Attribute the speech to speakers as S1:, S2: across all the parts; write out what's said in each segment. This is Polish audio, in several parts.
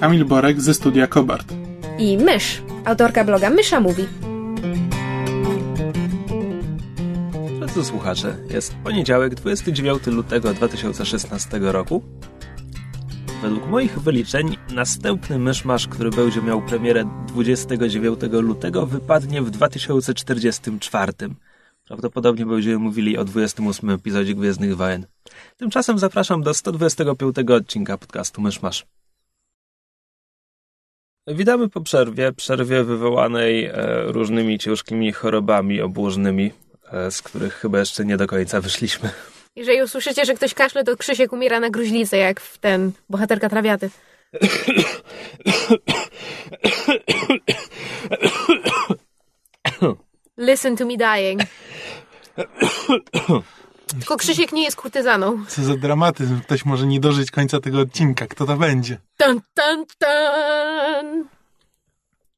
S1: Kamil Borek ze studia Kobart.
S2: i Mysz, autorka bloga Mysza Mówi.
S3: Drodzy słuchacze, jest poniedziałek, 29 lutego 2016 roku. Według moich wyliczeń następny myszmasz, który będzie miał premierę 29 lutego, wypadnie w 2044. Prawdopodobnie będziemy mówili o 28 epizodzie Gwiezdnych Wojen. Tymczasem zapraszam do 125 odcinka podcastu Myszmasz. Witamy po przerwie, przerwie wywołanej e, różnymi ciężkimi chorobami obłożnymi, e, z których chyba jeszcze nie do końca wyszliśmy.
S2: Jeżeli usłyszycie, że ktoś kaszle, to Krzysiek umiera na gruźlicę, jak w ten bohaterka trawiaty. Listen to me dying. Tylko Krzysiek nie jest kurtyzaną.
S1: Co za dramatyzm. Ktoś może nie dożyć końca tego odcinka. Kto to będzie?
S2: Tan, tan, tan.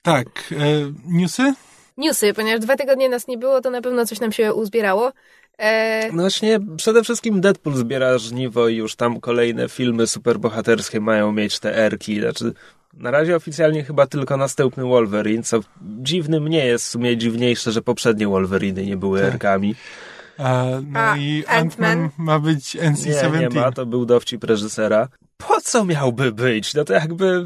S1: Tak, e, newsy?
S2: Newsy, ponieważ dwa tygodnie nas nie było, to na pewno coś nam się uzbierało. E,
S3: No właśnie, przede wszystkim Deadpool zbiera żniwo i już tam kolejne filmy superbohaterskie mają mieć te erki. Znaczy, na razie oficjalnie chyba tylko następny Wolverine, co dziwnym nie jest, w sumie dziwniejsze, że poprzednie Wolveriny nie były
S1: Tak.
S3: erkami.
S1: No
S2: A,
S1: i
S2: Ant-Man?
S1: Ma być
S3: Nie,
S1: NC-17.
S3: nie ma, to był dowcip reżysera. Po co miałby być? No to jakby...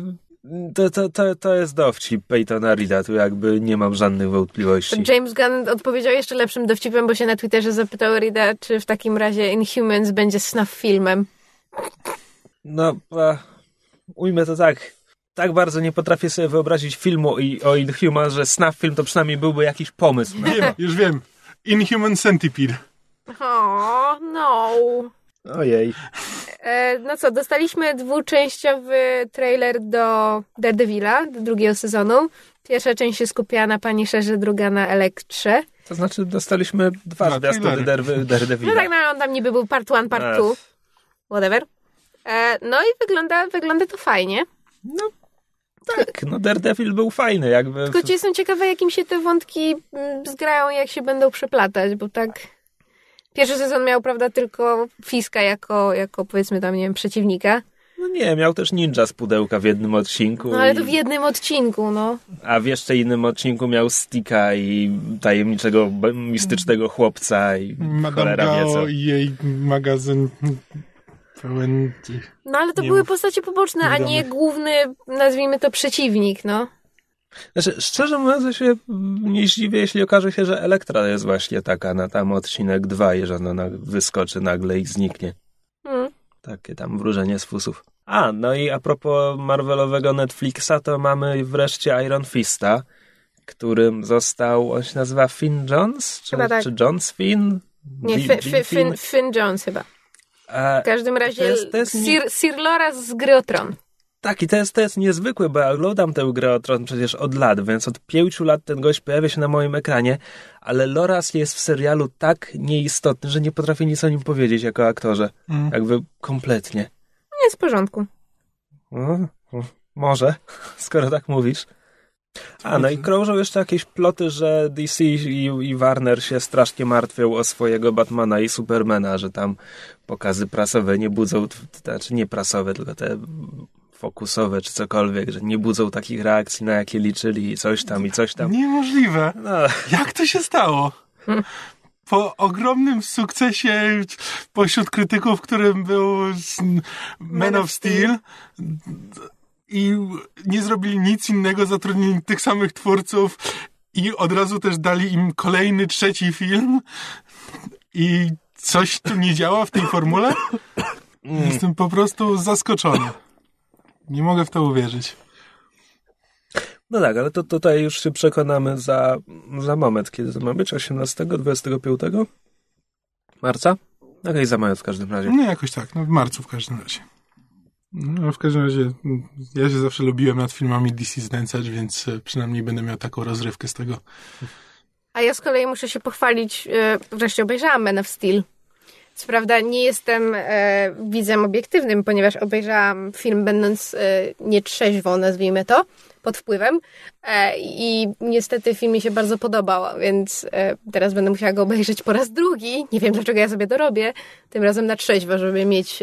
S3: To, to, to, to jest dowcip Peytona Reeda, tu jakby nie mam żadnych wątpliwości.
S2: James Gunn odpowiedział jeszcze lepszym dowcipem, bo się na Twitterze zapytał Rida, czy w takim razie Inhumans będzie snuff filmem.
S3: No, a, ujmę to tak. Tak bardzo nie potrafię sobie wyobrazić filmu i, o Inhumans, że snuff film to przynajmniej byłby jakiś pomysł.
S1: Wiem, już wiem. Inhuman Centipede.
S2: O, no.
S3: Ojej.
S2: E, no co, dostaliśmy dwuczęściowy trailer do Daredevila, do drugiego sezonu. Pierwsza część się skupiała na Punisherze, druga na Elektrze.
S3: To znaczy dostaliśmy dwa
S1: Dwa
S3: zwiastuny Daredevila.
S2: No tak, no on tam niby był part one, part two. Whatever. E, no i wygląda, wygląda to fajnie.
S3: No tak, no Daredevil był fajny, jakby...
S2: Tylko jestem ciekawa, jakim się te wątki mm, zgrają, jak się będą przeplatać, bo tak... Pierwszy sezon miał, prawda, tylko Fiska jako, jako powiedzmy tam, nie wiem, przeciwnika.
S3: No nie, miał też ninja z pudełka w jednym odcinku.
S2: No ale
S3: i-
S2: to w jednym odcinku, no.
S3: A w jeszcze innym odcinku miał Stika i tajemniczego, mistycznego chłopca i
S1: Madame
S3: cholera wie co.
S1: I jej magazyn pełen tych...
S2: No ale to
S1: Nie
S2: były
S1: mów.
S2: postacie poboczne, a nie główny, nazwijmy to, przeciwnik, no.
S3: Znaczy, szczerze mówiąc, ja się nie zdziwię, jeśli okaże się, że Elektra jest właśnie taka na tam odcinek 2 i że ona na- wyskoczy nagle i zniknie.
S2: Mm.
S3: Takie tam wróżenie z fusów. A, no i a propos Marvelowego Netflixa, to mamy wreszcie Iron Fista, którym został, on się nazywa Finn Jones? Czy,
S2: tak.
S3: czy Jones Finn?
S2: Nie,
S3: Bi-
S2: Fi-
S3: Jim
S2: Fi- Finn, Finn Jones chyba.
S3: A,
S2: W każdym razie
S3: jest- to jest nie-
S2: Sir, Sir Loras z gry o Tron.
S3: Tak, i to jest, to jest niezwykłe, bo ja oglądam tę grę o Tron przecież od lat, więc od pięciu lat ten gość pojawia się na moim ekranie, ale Loras jest w serialu tak nieistotny, że nie potrafię nic o nim powiedzieć jako aktorze.
S1: Mm.
S3: Jakby kompletnie.
S2: Jest w porządku.
S3: No, może, skoro tak mówisz. A, no i krążą jeszcze jakieś ploty, że DC i, i Warner się strasznie martwią o swojego Batmana i Supermana, że tam pokazy prasowe nie budzą, znaczy nie prasowe, tylko te fokusowe czy cokolwiek, że nie budzą takich reakcji, na jakie liczyli i coś tam, i coś tam.
S1: Niemożliwe.
S3: No,
S1: Jak to się stało? Po ogromnym sukcesie pośród krytyków, którym był Man of Steel i nie zrobili nic innego, zatrudnili tych samych twórców i od razu też dali im kolejny, trzeci film i coś tu nie działa w tej formule? Jestem po prostu zaskoczony. Nie mogę w to uwierzyć.
S3: no tak, ale to tutaj już się przekonamy za, za moment, kiedy to ma być, 18, 25 marca? Okej, za moment w każdym razie.
S1: No jakoś tak, no w marcu w każdym razie. No, w każdym razie mm, ja się zawsze lubiłem nad filmami DC znęcać, więc e, przynajmniej będę miał taką rozrywkę z tego.
S2: A ja z kolei muszę się pochwalić, e, wreszcie obejrzałam Man of Steel. Co prawda nie jestem e, widzem obiektywnym, ponieważ obejrzałam film będąc e, nietrzeźwo, nazwijmy to, pod wpływem e, i niestety film mi się bardzo podobał, więc e, teraz będę musiała go obejrzeć po raz drugi. Nie wiem, dlaczego ja sobie to robię, tym razem na trzeźwo, żeby mieć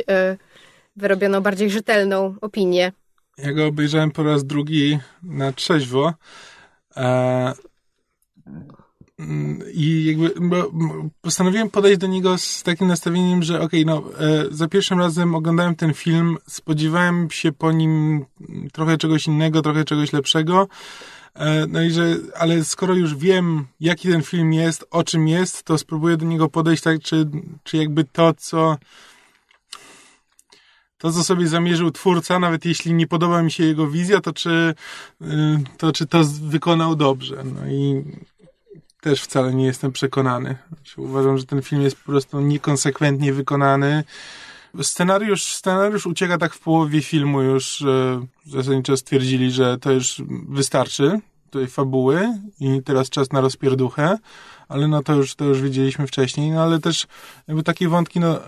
S2: wyrobioną bardziej rzetelną opinię.
S1: Ja go obejrzałem po raz drugi na trzeźwo. E, I jakby postanowiłem podejść do niego z takim nastawieniem, że okej, no e, za pierwszym razem oglądałem ten film, spodziewałem się po nim trochę czegoś innego, trochę czegoś lepszego. E, No i że, ale skoro już wiem, jaki ten film jest, o czym jest, to spróbuję do niego podejść tak, czy, czy jakby to, co to, co sobie zamierzył twórca, nawet jeśli nie podoba mi się jego wizja, to czy y, to, czy to wykonał dobrze. No i też wcale nie jestem przekonany. Znaczy, Uważam, że ten film jest po prostu niekonsekwentnie wykonany. Scenariusz, scenariusz ucieka tak w połowie filmu już, zasadniczo stwierdzili, że to już wystarczy tej fabuły i teraz czas na rozpierduchę, ale no to już, to już widzieliśmy wcześniej, no ale też jakby takie wątki, no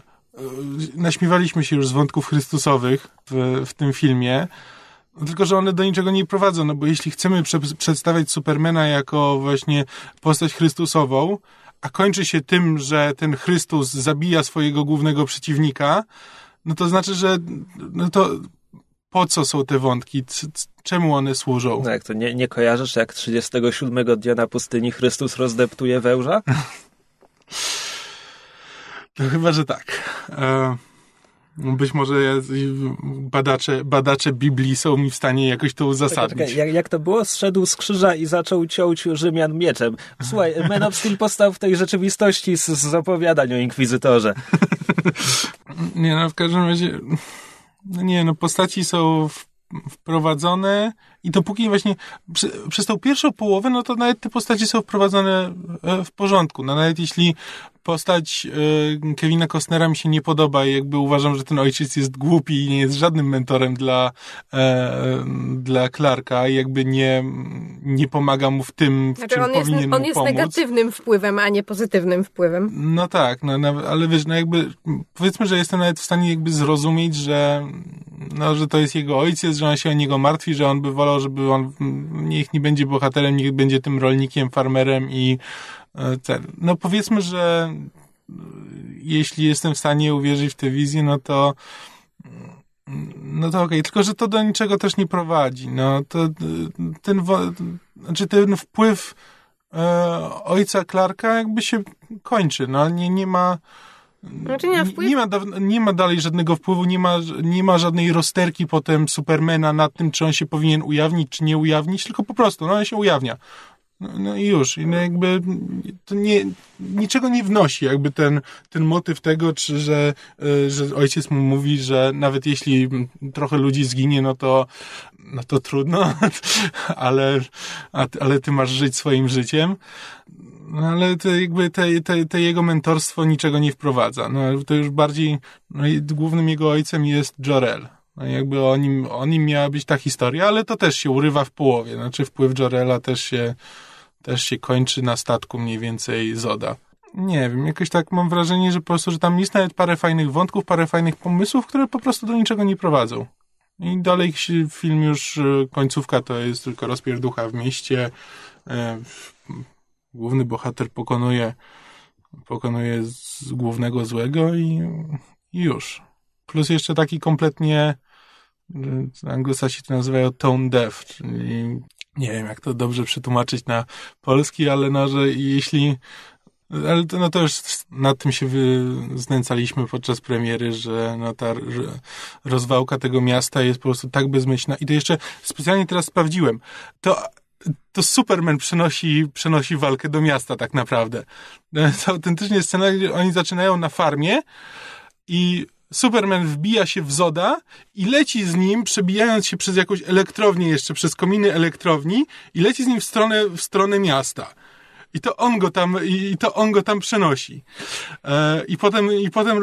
S1: naśmiewaliśmy się już z wątków chrystusowych w, w tym filmie, tylko, że one do niczego nie prowadzą, no bo jeśli chcemy prze, przedstawiać Supermana jako właśnie postać Chrystusową, a kończy się tym, że ten Chrystus zabija swojego głównego przeciwnika, no to znaczy, że no to po co są te wątki? Czemu one służą?
S3: No jak to, nie, nie kojarzysz, jak 37 dnia na pustyni Chrystus rozdeptuje węża?
S1: No chyba, że tak. E, być może badacze, badacze Biblii są mi w stanie jakoś to uzasadnić.
S3: Czekaj, jak, jak to było? Zszedł z krzyża i zaczął ciąć Rzymian mieczem. Słuchaj, Man of Steel powstał w tej rzeczywistości z, z opowiadań o Inkwizytorze.
S1: Nie, no w każdym razie, no nie, no postaci są wprowadzone i dopóki właśnie przy, przez tą pierwszą połowę, no to nawet te postaci są wprowadzone e, w porządku. No nawet jeśli postać e, Kevina Costnera mi się nie podoba i jakby uważam, że ten ojciec jest głupi i nie jest żadnym mentorem dla, e, dla Clarka i jakby nie, nie pomaga mu w tym, w
S2: Znaczy
S1: czym
S2: on jest,
S1: powinien
S2: on
S1: mu
S2: jest
S1: pomóc.
S2: negatywnym wpływem, a nie pozytywnym wpływem.
S1: No tak, no, nawet- ale wiesz, no jakby powiedzmy, że jestem nawet w stanie jakby zrozumieć, że no, że to jest jego ojciec, że on się o niego martwi, że on by wolał, żeby on mm, niech nie będzie bohaterem, niech będzie tym rolnikiem, farmerem i e, ten. No powiedzmy, że e, jeśli jestem w stanie uwierzyć w tę wizję, no to no to okej, tylko że to do niczego też nie prowadzi. No to e, ten, znaczy ten wpływ ojca Clarka jakby się kończy, no nie, nie ma
S2: Znaczy nie, wpływ...
S1: nie ma, nie ma dalej żadnego wpływu, nie ma, nie ma żadnej rozterki potem Supermana nad tym, czy on się powinien ujawnić, czy nie ujawnić, tylko po prostu, no on się ujawnia. No, no i już. No jakby to nie, niczego nie wnosi, jakby ten, ten motyw tego, czy że, y, że ojciec mu mówi, że nawet jeśli trochę ludzi zginie, no to, no to trudno, ale, ale ty masz żyć swoim życiem. No ale to jakby te, te, te jego mentorstwo niczego nie wprowadza. No to już bardziej, no głównym jego ojcem jest Jorel. No jakby o nim, o nim miała być ta historia, ale to też się urywa w połowie. Znaczy wpływ Jorela też się, też się kończy na statku mniej więcej Zoda. Nie wiem, jakoś tak mam wrażenie, że po prostu, że tam jest nawet parę fajnych wątków, parę fajnych pomysłów, które po prostu do niczego nie prowadzą. I dalej film już, y, końcówka to jest tylko rozpierducha w mieście. Główny bohater pokonuje, pokonuje z głównego złego i, i już. Plus jeszcze taki kompletnie, y, anglosasi to nazywają tone deaf, czyli nie wiem jak to dobrze przetłumaczyć na polski, ale no, że jeśli ale to, no to już nad tym się znęcaliśmy podczas premiery, że no ta że rozwałka tego miasta jest po prostu tak bezmyślna. I to jeszcze specjalnie teraz sprawdziłem. To, to Superman przenosi, przenosi walkę do miasta tak naprawdę. To autentycznie scena, oni zaczynają na farmie i Superman wbija się w Zoda i leci z nim, przebijając się przez jakąś elektrownię jeszcze, przez kominy elektrowni i leci z nim w stronę, w stronę miasta. I to on go tam, i to on go tam przenosi. E, I potem, i potem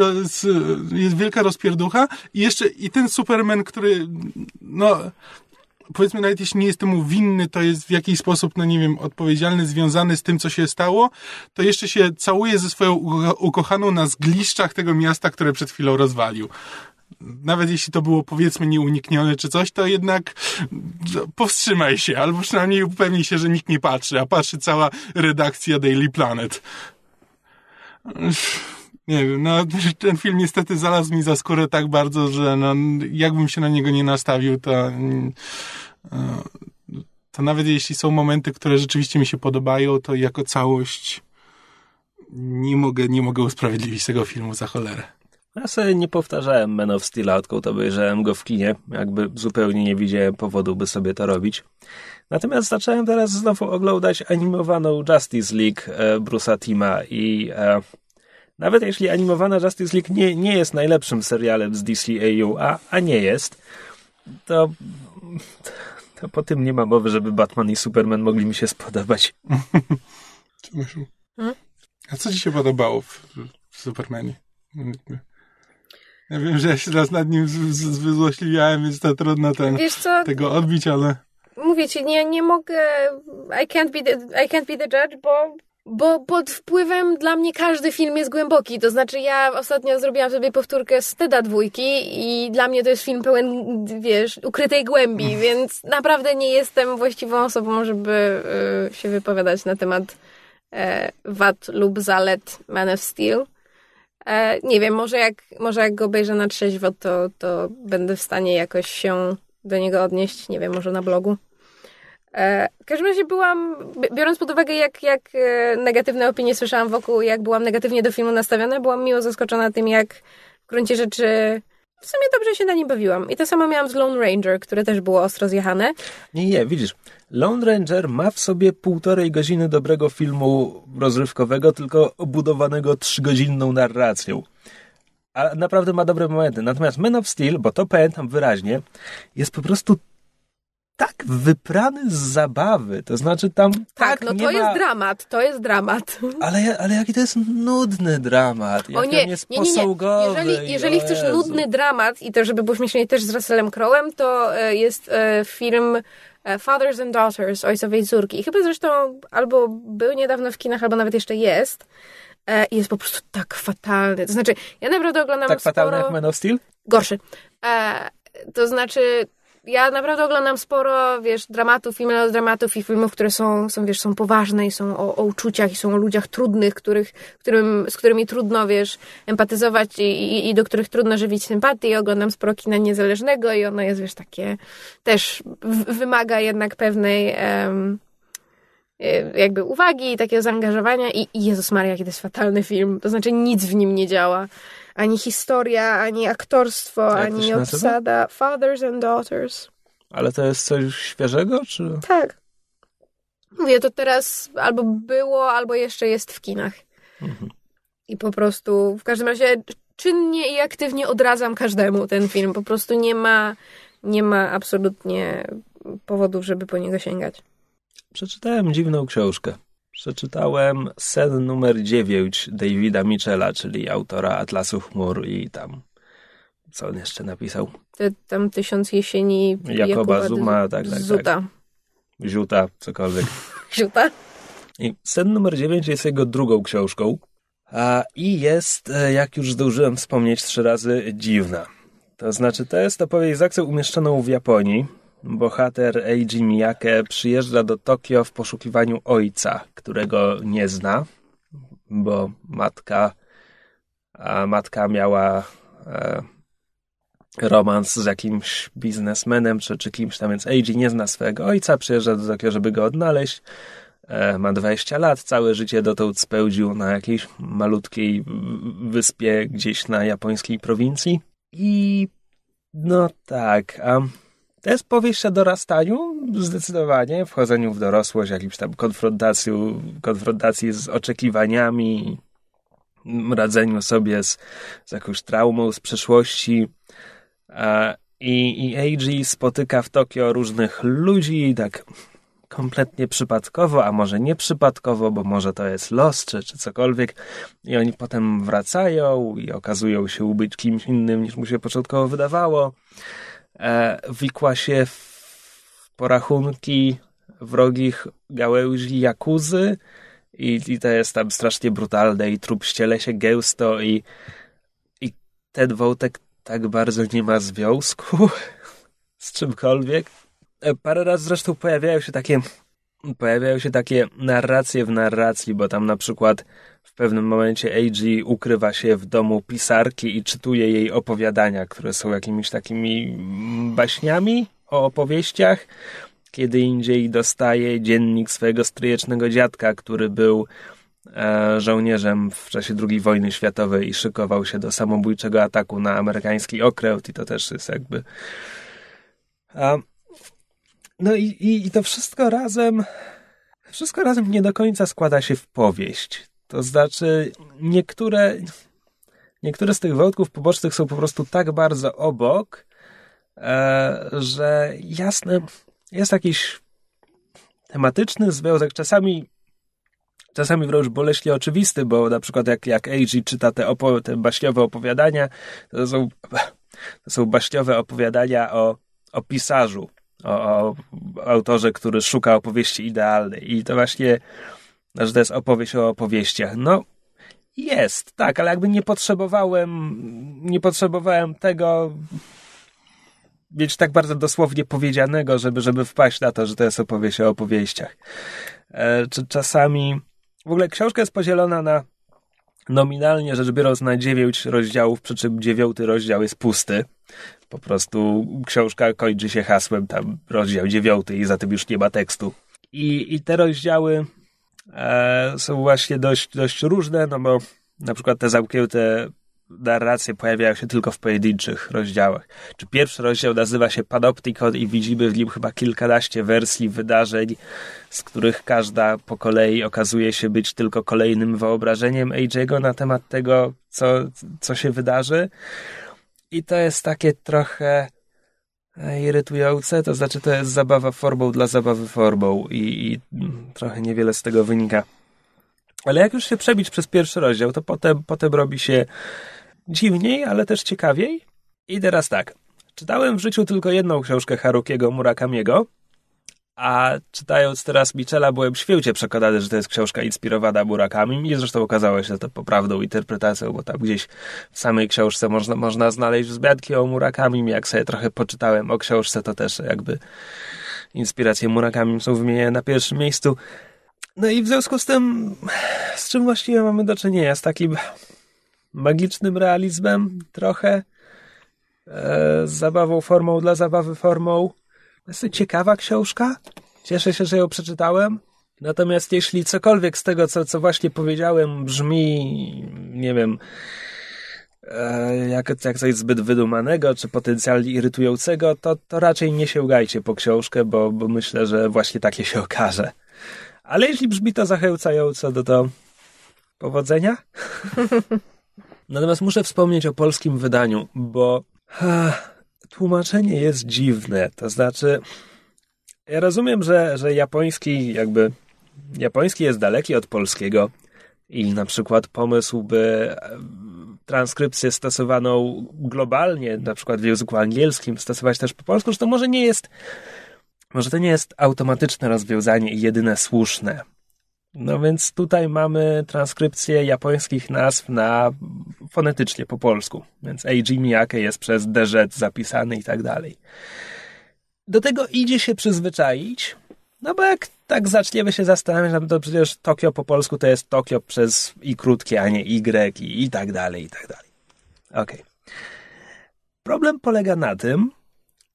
S1: jest wielka rozpierducha i jeszcze, i ten Superman, który, no, powiedzmy nawet jeśli nie jest temu winny, to jest w jakiś sposób, no nie wiem, odpowiedzialny, związany z tym, co się stało, to jeszcze się całuje ze swoją ukochaną na zgliszczach tego miasta, które przed chwilą rozwalił nawet jeśli to było powiedzmy nieuniknione czy coś, to jednak powstrzymaj się, albo przynajmniej upewnij się, że nikt nie patrzy, a patrzy cała redakcja Daily Planet. Nie wiem, no ten film niestety znalazł mi za skórę tak bardzo, że no, jakbym się na niego nie nastawił, to e, to nawet jeśli są momenty, które rzeczywiście mi się podobają, to jako całość nie mogę, nie mogę usprawiedliwić tego filmu za cholerę.
S3: Ja sobie nie powtarzałem Man of Steel, odkąd obejrzałem go w kinie. Jakby zupełnie nie widziałem powodu, by sobie to robić. Natomiast zacząłem teraz znowu oglądać animowaną Justice League e, Bruce'a Tima i e, nawet jeśli animowana Justice League nie, nie jest najlepszym serialem z DCAU, a, a nie jest, to, to po tym nie ma mowy, żeby Batman i Superman mogli mi się spodobać.
S1: Hmm? A co ci się podobało w, w Supermanie? Ja wiem, że ja się teraz nad nim wyzłośliwiałem, więc to trudno ten, tego odbić, ale...
S2: Mówię ci, nie, nie mogę... I can't, be the, I can't be the judge, bo, bo pod wpływem dla mnie każdy film jest głęboki. To znaczy ja ostatnio zrobiłam sobie powtórkę z Teda dwójki i dla mnie to jest film pełen, wiesz, ukrytej głębi, mm. więc naprawdę nie jestem właściwą osobą, żeby y, się wypowiadać na temat y, wad lub zalet Man of Steel. E, nie wiem, może jak, może jak go obejrzę na trzeźwo, to, to będę w stanie jakoś się do niego odnieść. Nie wiem, może na blogu. E, w każdym razie byłam, biorąc pod uwagę, jak, jak e, negatywne opinie słyszałam wokół, jak byłam negatywnie do filmu nastawiona, byłam miło zaskoczona tym, jak w gruncie rzeczy w sumie dobrze się na nim bawiłam. I to samo miałam z Lone Ranger, które też było ostro zjechane.
S3: Nie, nie, widzisz. Lone Ranger ma w sobie półtorej godziny dobrego filmu rozrywkowego, tylko obudowanego trzygodzinną narracją. A naprawdę ma dobre momenty. Natomiast Man of Steel, bo to pamiętam wyraźnie, jest po prostu tak wyprany z zabawy. To znaczy tam tak,
S2: tak no
S3: to
S2: ma... jest dramat, to jest dramat.
S3: Ale, ale jaki to jest nudny dramat. O nie, nie, nie, nie.
S2: Jeżeli, jeżeli chcesz nudny dramat i to, żeby było śmiesznie też z Russellem Crowe'em, to e, jest e, film e, Fathers and Daughters, Ojcowie i Córki. I chyba zresztą albo był niedawno w kinach, albo nawet jeszcze jest. I jest po prostu tak fatalny. To znaczy, ja naprawdę oglądam
S3: Tak
S2: sporo...
S3: fatalny jak Man of Steel?
S2: Gorszy. To znaczy, ja naprawdę oglądam sporo, wiesz, dramatów i melodramatów i filmów, które są, są wiesz, są poważne i są o, o uczuciach i są o ludziach trudnych, których, którym, z którymi trudno, wiesz, empatyzować i, i, i do których trudno żywić sympatię. Oglądam sporo kina niezależnego i ono jest, wiesz, takie też w, wymaga jednak pewnej um, jakby uwagi i takiego zaangażowania i, i Jezus Maria, jaki to jest fatalny film. To znaczy nic w nim nie działa ani historia, ani aktorstwo, Jak ani obsada. Fathers and Daughters.
S3: Ale to jest coś świeżego, czy?
S2: Tak. Mówię, to teraz albo było, albo jeszcze jest w kinach. Mhm. I po prostu, w każdym razie czynnie i aktywnie odradzam każdemu ten film. Po prostu nie ma, nie ma absolutnie powodów, żeby po niego sięgać.
S3: Przeczytałem dziwną książkę przeczytałem sen numer 9 Davida Michela, czyli autora Atlasu Chmur i tam co on jeszcze napisał?
S2: Te, tam Tysiąc Jesieni
S3: Jakoba, Jakoba Zuma, tak, tak,
S2: Zuta.
S3: tak. Ziuta, cokolwiek.
S2: Ziuta?
S3: I sen numer 9 jest jego drugą książką a, i jest, e, jak już zdążyłem wspomnieć trzy razy, dziwna. To znaczy, to jest opowieść z akcją umieszczoną w Japonii, bohater Eiji Miyake przyjeżdża do Tokio w poszukiwaniu ojca, którego nie zna, bo matka, a matka miała e, romans z jakimś biznesmenem czy, czy kimś tam, więc Eiji nie zna swojego ojca, przyjeżdża do Tokio, żeby go odnaleźć. E, ma 20 lat, całe życie dotąd spełdził na jakiejś malutkiej wyspie gdzieś na japońskiej prowincji. I no tak, a to jest powieść o dorastaniu, zdecydowanie, wchodzeniu w dorosłość, jakimś tam konfrontacji, konfrontacji z oczekiwaniami, radzeniu sobie z, z jakąś traumą z przeszłości. I, i Eiji spotyka w Tokio różnych ludzi, tak kompletnie przypadkowo, a może nie przypadkowo, bo może to jest los czy, czy cokolwiek. I oni potem wracają i okazują się być kimś innym niż mu się początkowo wydawało. E, wikła się w porachunki wrogich gałęzi jakuzy i, i to jest tam strasznie brutalne i trup ściele się gęsto i, i ten wątek tak bardzo nie ma związku z czymkolwiek. E, parę razy zresztą pojawiają się takie pojawiają się takie narracje w narracji, bo tam na przykład pewnym momencie AG ukrywa się w domu pisarki i czytuje jej opowiadania, które są jakimiś takimi baśniami o opowieściach. Kiedy indziej dostaje dziennik swojego stryjecznego dziadka, który był e, żołnierzem w czasie II wojny światowej i szykował się do samobójczego ataku na amerykański okręt i to też jest jakby... No i, i, i to wszystko razem, wszystko razem nie do końca składa się w powieść. To znaczy, niektóre, niektóre z tych wątków pobocznych są po prostu tak bardzo obok, e, że jasne, jest jakiś tematyczny związek, czasami czasami wręcz boleśnie oczywisty, bo na przykład jak, jak Eiji czyta te, opo- te baśniowe opowiadania, to są, to są baśniowe opowiadania o, o pisarzu, o, o autorze, który szuka opowieści idealnej. I to właśnie, że to jest opowieść o opowieściach. No, jest, tak, ale jakby nie potrzebowałem, nie potrzebowałem tego mieć tak bardzo dosłownie powiedzianego, żeby, żeby wpaść na to, że to jest opowieść o opowieściach. E, czy czasami, w ogóle książka jest podzielona na nominalnie rzecz biorąc na dziewięć rozdziałów, przy czym dziewiąty rozdział jest pusty. Po prostu książka kończy się hasłem tam rozdział dziewiąty i za tym już nie ma tekstu. I, i te rozdziały są właśnie dość, dość różne, no bo na przykład te zamknięte narracje pojawiają się tylko w pojedynczych rozdziałach. Czy pierwszy rozdział nazywa się Panopticon i widzimy w nim chyba kilkanaście wersji wydarzeń, z których każda po kolei okazuje się być tylko kolejnym wyobrażeniem AJ'ego na temat tego, co, co się wydarzy. I to jest takie trochę e, irytujące, to znaczy to jest zabawa formą dla zabawy formą i, i trochę niewiele z tego wynika. Ale jak już się przebić przez pierwszy rozdział, to potem, potem robi się dziwniej, ale też ciekawiej. I teraz tak. Czytałem w życiu tylko jedną książkę Harukiego Murakamiego, a czytając teraz Michela byłem święcie przekonany, że to jest książka inspirowana Murakami i zresztą okazało się to poprawną interpretacją, bo tam gdzieś w samej książce można, można znaleźć wzmianki o Murakami. Jak sobie trochę poczytałem o książce, to też jakby inspiracje Murakami są wymienione na pierwszym miejscu. No i w związku z tym, z czym właściwie mamy do czynienia? Z takim magicznym realizmem trochę, e, z zabawą formą dla zabawy formą. Jest to ciekawa książka. Cieszę się, że ją przeczytałem. Natomiast jeśli cokolwiek z tego, co, co właśnie powiedziałem, brzmi, nie wiem, e, jak, jak coś zbyt wydumanego, czy potencjalnie irytującego, to, to raczej nie sięgajcie po książkę, bo, bo myślę, że właśnie takie się okaże. Ale jeśli brzmi to zachęcająco, to to powodzenia. Natomiast muszę wspomnieć o polskim wydaniu, bo ha, tłumaczenie jest dziwne. To znaczy, ja rozumiem, że, że japoński jakby japoński jest daleki od polskiego i na przykład pomysł, by transkrypcję stosowaną globalnie, na przykład w języku angielskim, stosować też po polsku, że to może nie jest, może to nie jest automatyczne rozwiązanie i jedyne słuszne. No więc tutaj mamy transkrypcję japońskich nazw na fonetycznie po polsku. Więc Eiji Miyake jest przez DZ zapisany i tak dalej. Do tego idzie się przyzwyczaić, no bo jak tak zaczniemy się zastanawiać, no to przecież Tokio po polsku to jest Tokio przez i krótkie, a nie Y i, i tak dalej, i tak dalej. Okej. Okay. Problem polega na tym,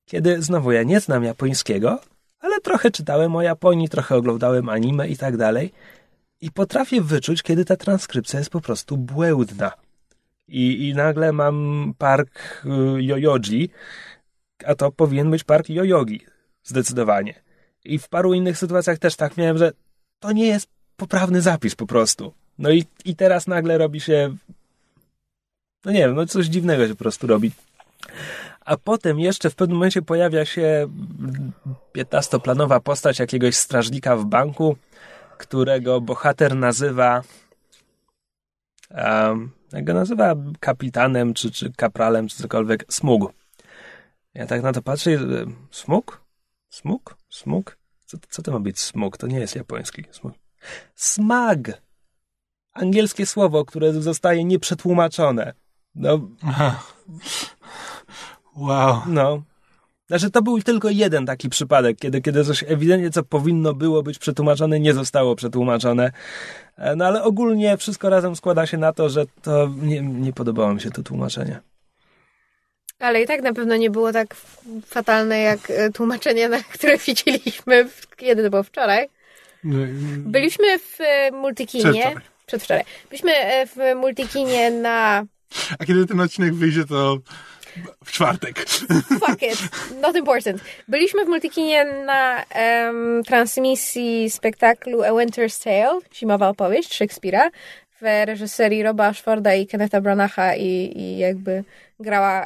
S3: kiedy znowu ja nie znam japońskiego, ale trochę czytałem o Japonii, trochę oglądałem anime i tak dalej. I potrafię wyczuć, kiedy ta transkrypcja jest po prostu błędna. I, i nagle mam park y, Yoyoji, a to powinien być park Yoyogi. Zdecydowanie. I w paru innych sytuacjach też tak miałem, że to nie jest poprawny zapis po prostu. No i, i teraz nagle robi się. No nie wiem, no coś dziwnego się po prostu robi. A potem jeszcze w pewnym momencie pojawia się piętnastoplanowa postać jakiegoś strażnika w banku, którego bohater nazywa um, jak go nazywa kapitanem, czy, czy kapralem, czy cokolwiek, smug. Ja tak na to patrzę i smug? Smug? Smug? Co, co to ma być smug? To nie jest japoński. Smug. Smag! Angielskie słowo, które zostaje nieprzetłumaczone. No.
S1: Aha. Wow.
S3: No. Znaczy, to był tylko jeden taki przypadek, kiedy, kiedy coś ewidentnie, co powinno było być przetłumaczone, nie zostało przetłumaczone. E, no ale ogólnie wszystko razem składa się na to, że to nie, nie podobało mi się to tłumaczenie.
S2: Ale i tak na pewno nie było tak fatalne jak e, tłumaczenie, na które widzieliśmy, kiedy to było wczoraj.
S1: No
S2: Byliśmy w e, Multikinie.
S1: Przedwczoraj.
S2: Przedwczoraj. Byliśmy w Multikinie na
S1: A kiedy ten odcinek wyjdzie, to w czwartek.
S2: Fuck it, not important. Byliśmy w Multikinie na em, transmisji spektaklu A Winter's Tale, zimowa opowieść Szekspira, w reżyserii Roba Ashforda i Kennetha Branacha i, i jakby grała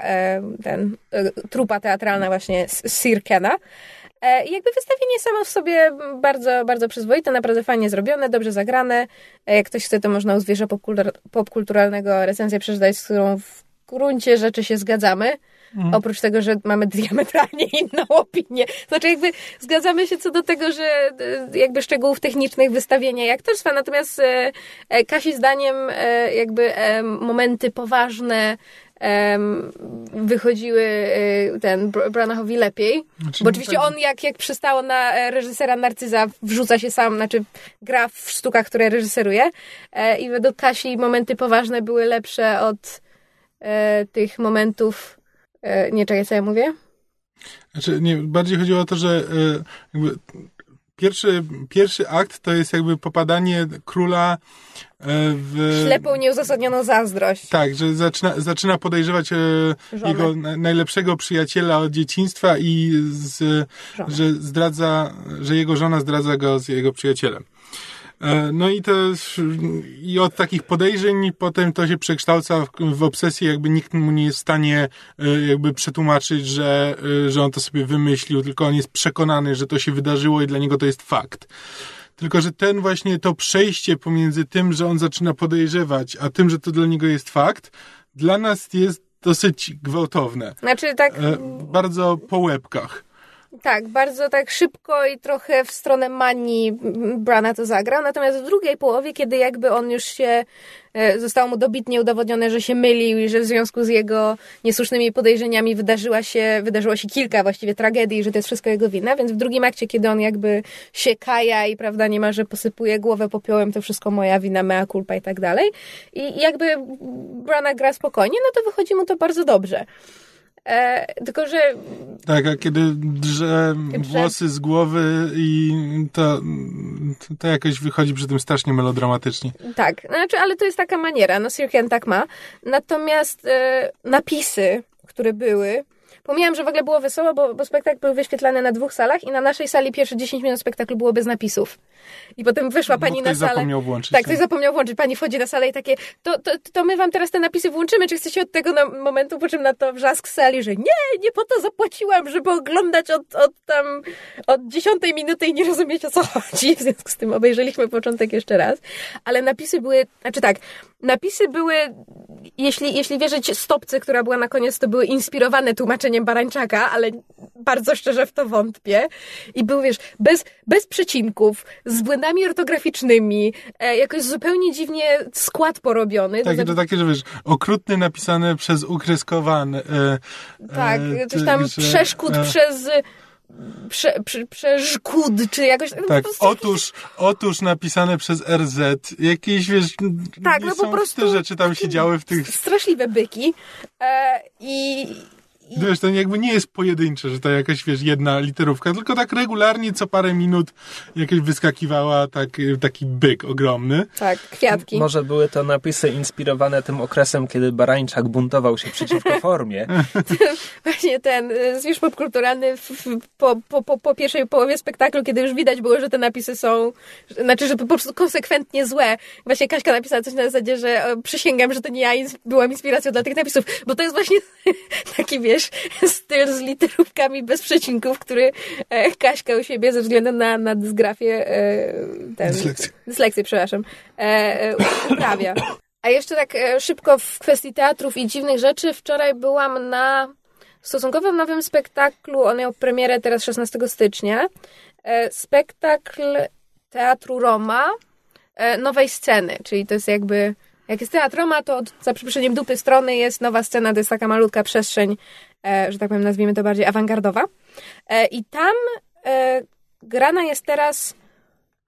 S2: ten e, trupa teatralna właśnie Sir Kena. E, I jakby wystawienie samo w sobie bardzo, bardzo przyzwoite, naprawdę fajnie zrobione, dobrze zagrane. E, Jak ktoś chce, to można u popkultur- popkulturalnego recenzję przeczytać, z którą w gruncie rzeczy się zgadzamy. Oprócz tego, że mamy diametralnie inną opinię. Znaczy jakby zgadzamy się co do tego, że e, jakby szczegółów technicznych wystawienia i aktorstwa, natomiast e, e, Kasi zdaniem e, jakby e, momenty poważne em, wychodziły e, ten Br- Branachowi lepiej.
S1: Znaczy,
S2: Bo oczywiście
S1: tak-
S2: on, jak, jak przystało na e, reżysera Narcyza, wrzuca się sam, znaczy gra w sztukach, które reżyseruje. E, I według Kasi momenty poważne były lepsze od e, tych momentów. E, nie czekaj, co ja mówię?
S1: Znaczy, nie, bardziej chodziło o to, że e, jakby pierwszy, pierwszy akt to jest jakby popadanie króla e, w...
S2: Ślepą, nieuzasadnioną zazdrość.
S1: Tak, że zaczyna, zaczyna podejrzewać e,
S2: Żonę.
S1: jego na, najlepszego przyjaciela od dzieciństwa i z, że zdradza, że jego żona zdradza go z jego przyjacielem. E, No i to i od takich podejrzeń potem to się przekształca w, w obsesję, jakby nikt mu nie jest w stanie e, jakby przetłumaczyć, że, e, że on to sobie wymyślił, tylko on jest przekonany, że to się wydarzyło i dla niego to jest fakt. Tylko, że ten właśnie to przejście pomiędzy tym, że on zaczyna podejrzewać, a tym, że to dla niego jest fakt, dla nas jest dosyć gwałtowne.
S2: Znaczy tak,
S1: E, bardzo po łebkach.
S2: Tak, bardzo tak szybko i trochę w stronę manii Brana to zagrał, natomiast w drugiej połowie, kiedy jakby on już się, e, zostało mu dobitnie udowodnione, że się mylił i że w związku z jego niesłusznymi podejrzeniami wydarzyła się, wydarzyło się kilka właściwie tragedii, że to jest wszystko jego wina, więc w drugim akcie, kiedy on jakby się kaja i prawda, niemalże posypuje głowę popiołem, to wszystko moja wina, mea culpa i tak dalej. I jakby Brana gra spokojnie, no to wychodzi mu to bardzo dobrze. E, tylko, że
S1: Tak, a kiedy drze włosy z głowy i to, to jakoś wychodzi przy tym strasznie melodramatycznie.
S2: Tak, znaczy, ale to jest taka maniera, no Sir Ken tak ma. Natomiast e, napisy, które były, pomijam, że w ogóle było wesoło, bo, bo spektakl był wyświetlany na dwóch salach i na naszej sali pierwsze 10 minut spektaklu było bez napisów. I potem wyszła pani na salę.
S1: zapomniał włączyć.
S2: Tak, ktoś zapomniał włączyć. Pani wchodzi na salę i takie, to, to, to my wam teraz te napisy włączymy, czy chcecie od tego momentu, po czym na to wrzask sali, że nie, nie po to zapłaciłam, żeby oglądać od, od tam, od dziesiątej minuty i nie rozumieć o co chodzi. W związku z tym obejrzeliśmy początek jeszcze raz. Ale napisy były, znaczy tak, napisy były, jeśli, jeśli wierzyć stopce, która była na koniec, to były inspirowane tłumaczeniem Barańczaka, ale bardzo szczerze w to wątpię. I był, wiesz, bez, bez przecinków, z błędami ortograficznymi, e, jakoś zupełnie dziwnie skład porobiony.
S1: Tak,
S2: znaczy-
S1: to takie, że wiesz, okrutny napisane przez ukreskowany. E,
S2: Tak,
S1: e,
S2: coś tam
S1: że-
S2: przeszkód
S1: e,
S2: przez... Prze, prze, przeszkód, czy jakoś... no
S1: Tak,
S2: prostu
S1: otóż, otóż napisane przez RZ. Jakieś, wiesz,
S2: Tak, no po prostu-
S1: te rzeczy tam się działy w tych...
S2: Straszliwe byki. E, I... i
S1: Wiesz, to jakby nie jest pojedyncze, że to jakaś, wiesz, jedna literówka, tylko tak regularnie co parę minut jakieś wyskakiwała tak, taki byk ogromny.
S2: tak, kwiatki.
S3: Może były to napisy inspirowane tym okresem, kiedy Barańczak buntował się przeciwko formie.
S2: Właśnie ten y, zwierz popkulturalny po, po, po, po pierwszej połowie spektaklu, kiedy już widać było, że te napisy są, znaczy, że po prostu konsekwentnie złe. Właśnie Kaśka napisała coś na zasadzie, że przysięgam, że to nie ja byłam inspiracją dla tych napisów, bo to jest właśnie taki, wiesz, wiesz, styl z literówkami bez przecinków, który e, Kaśka u siebie ze względu na, na dysgrafię, e, ten,
S1: Dyslekcję.
S2: dyslekcję, przepraszam, e, uprawia. A jeszcze tak szybko w kwestii teatrów i dziwnych rzeczy. Wczoraj byłam na stosunkowo nowym spektaklu. On miał premierę teraz 16 stycznia. Spektakl Teatru Roma nowej sceny, czyli to jest jakby jak jest teatr Roma, to od, za przeproszeniem dupy strony jest nowa scena, to jest taka malutka przestrzeń, e, że tak powiem, nazwijmy to bardziej awangardowa. E, I tam e, grana jest teraz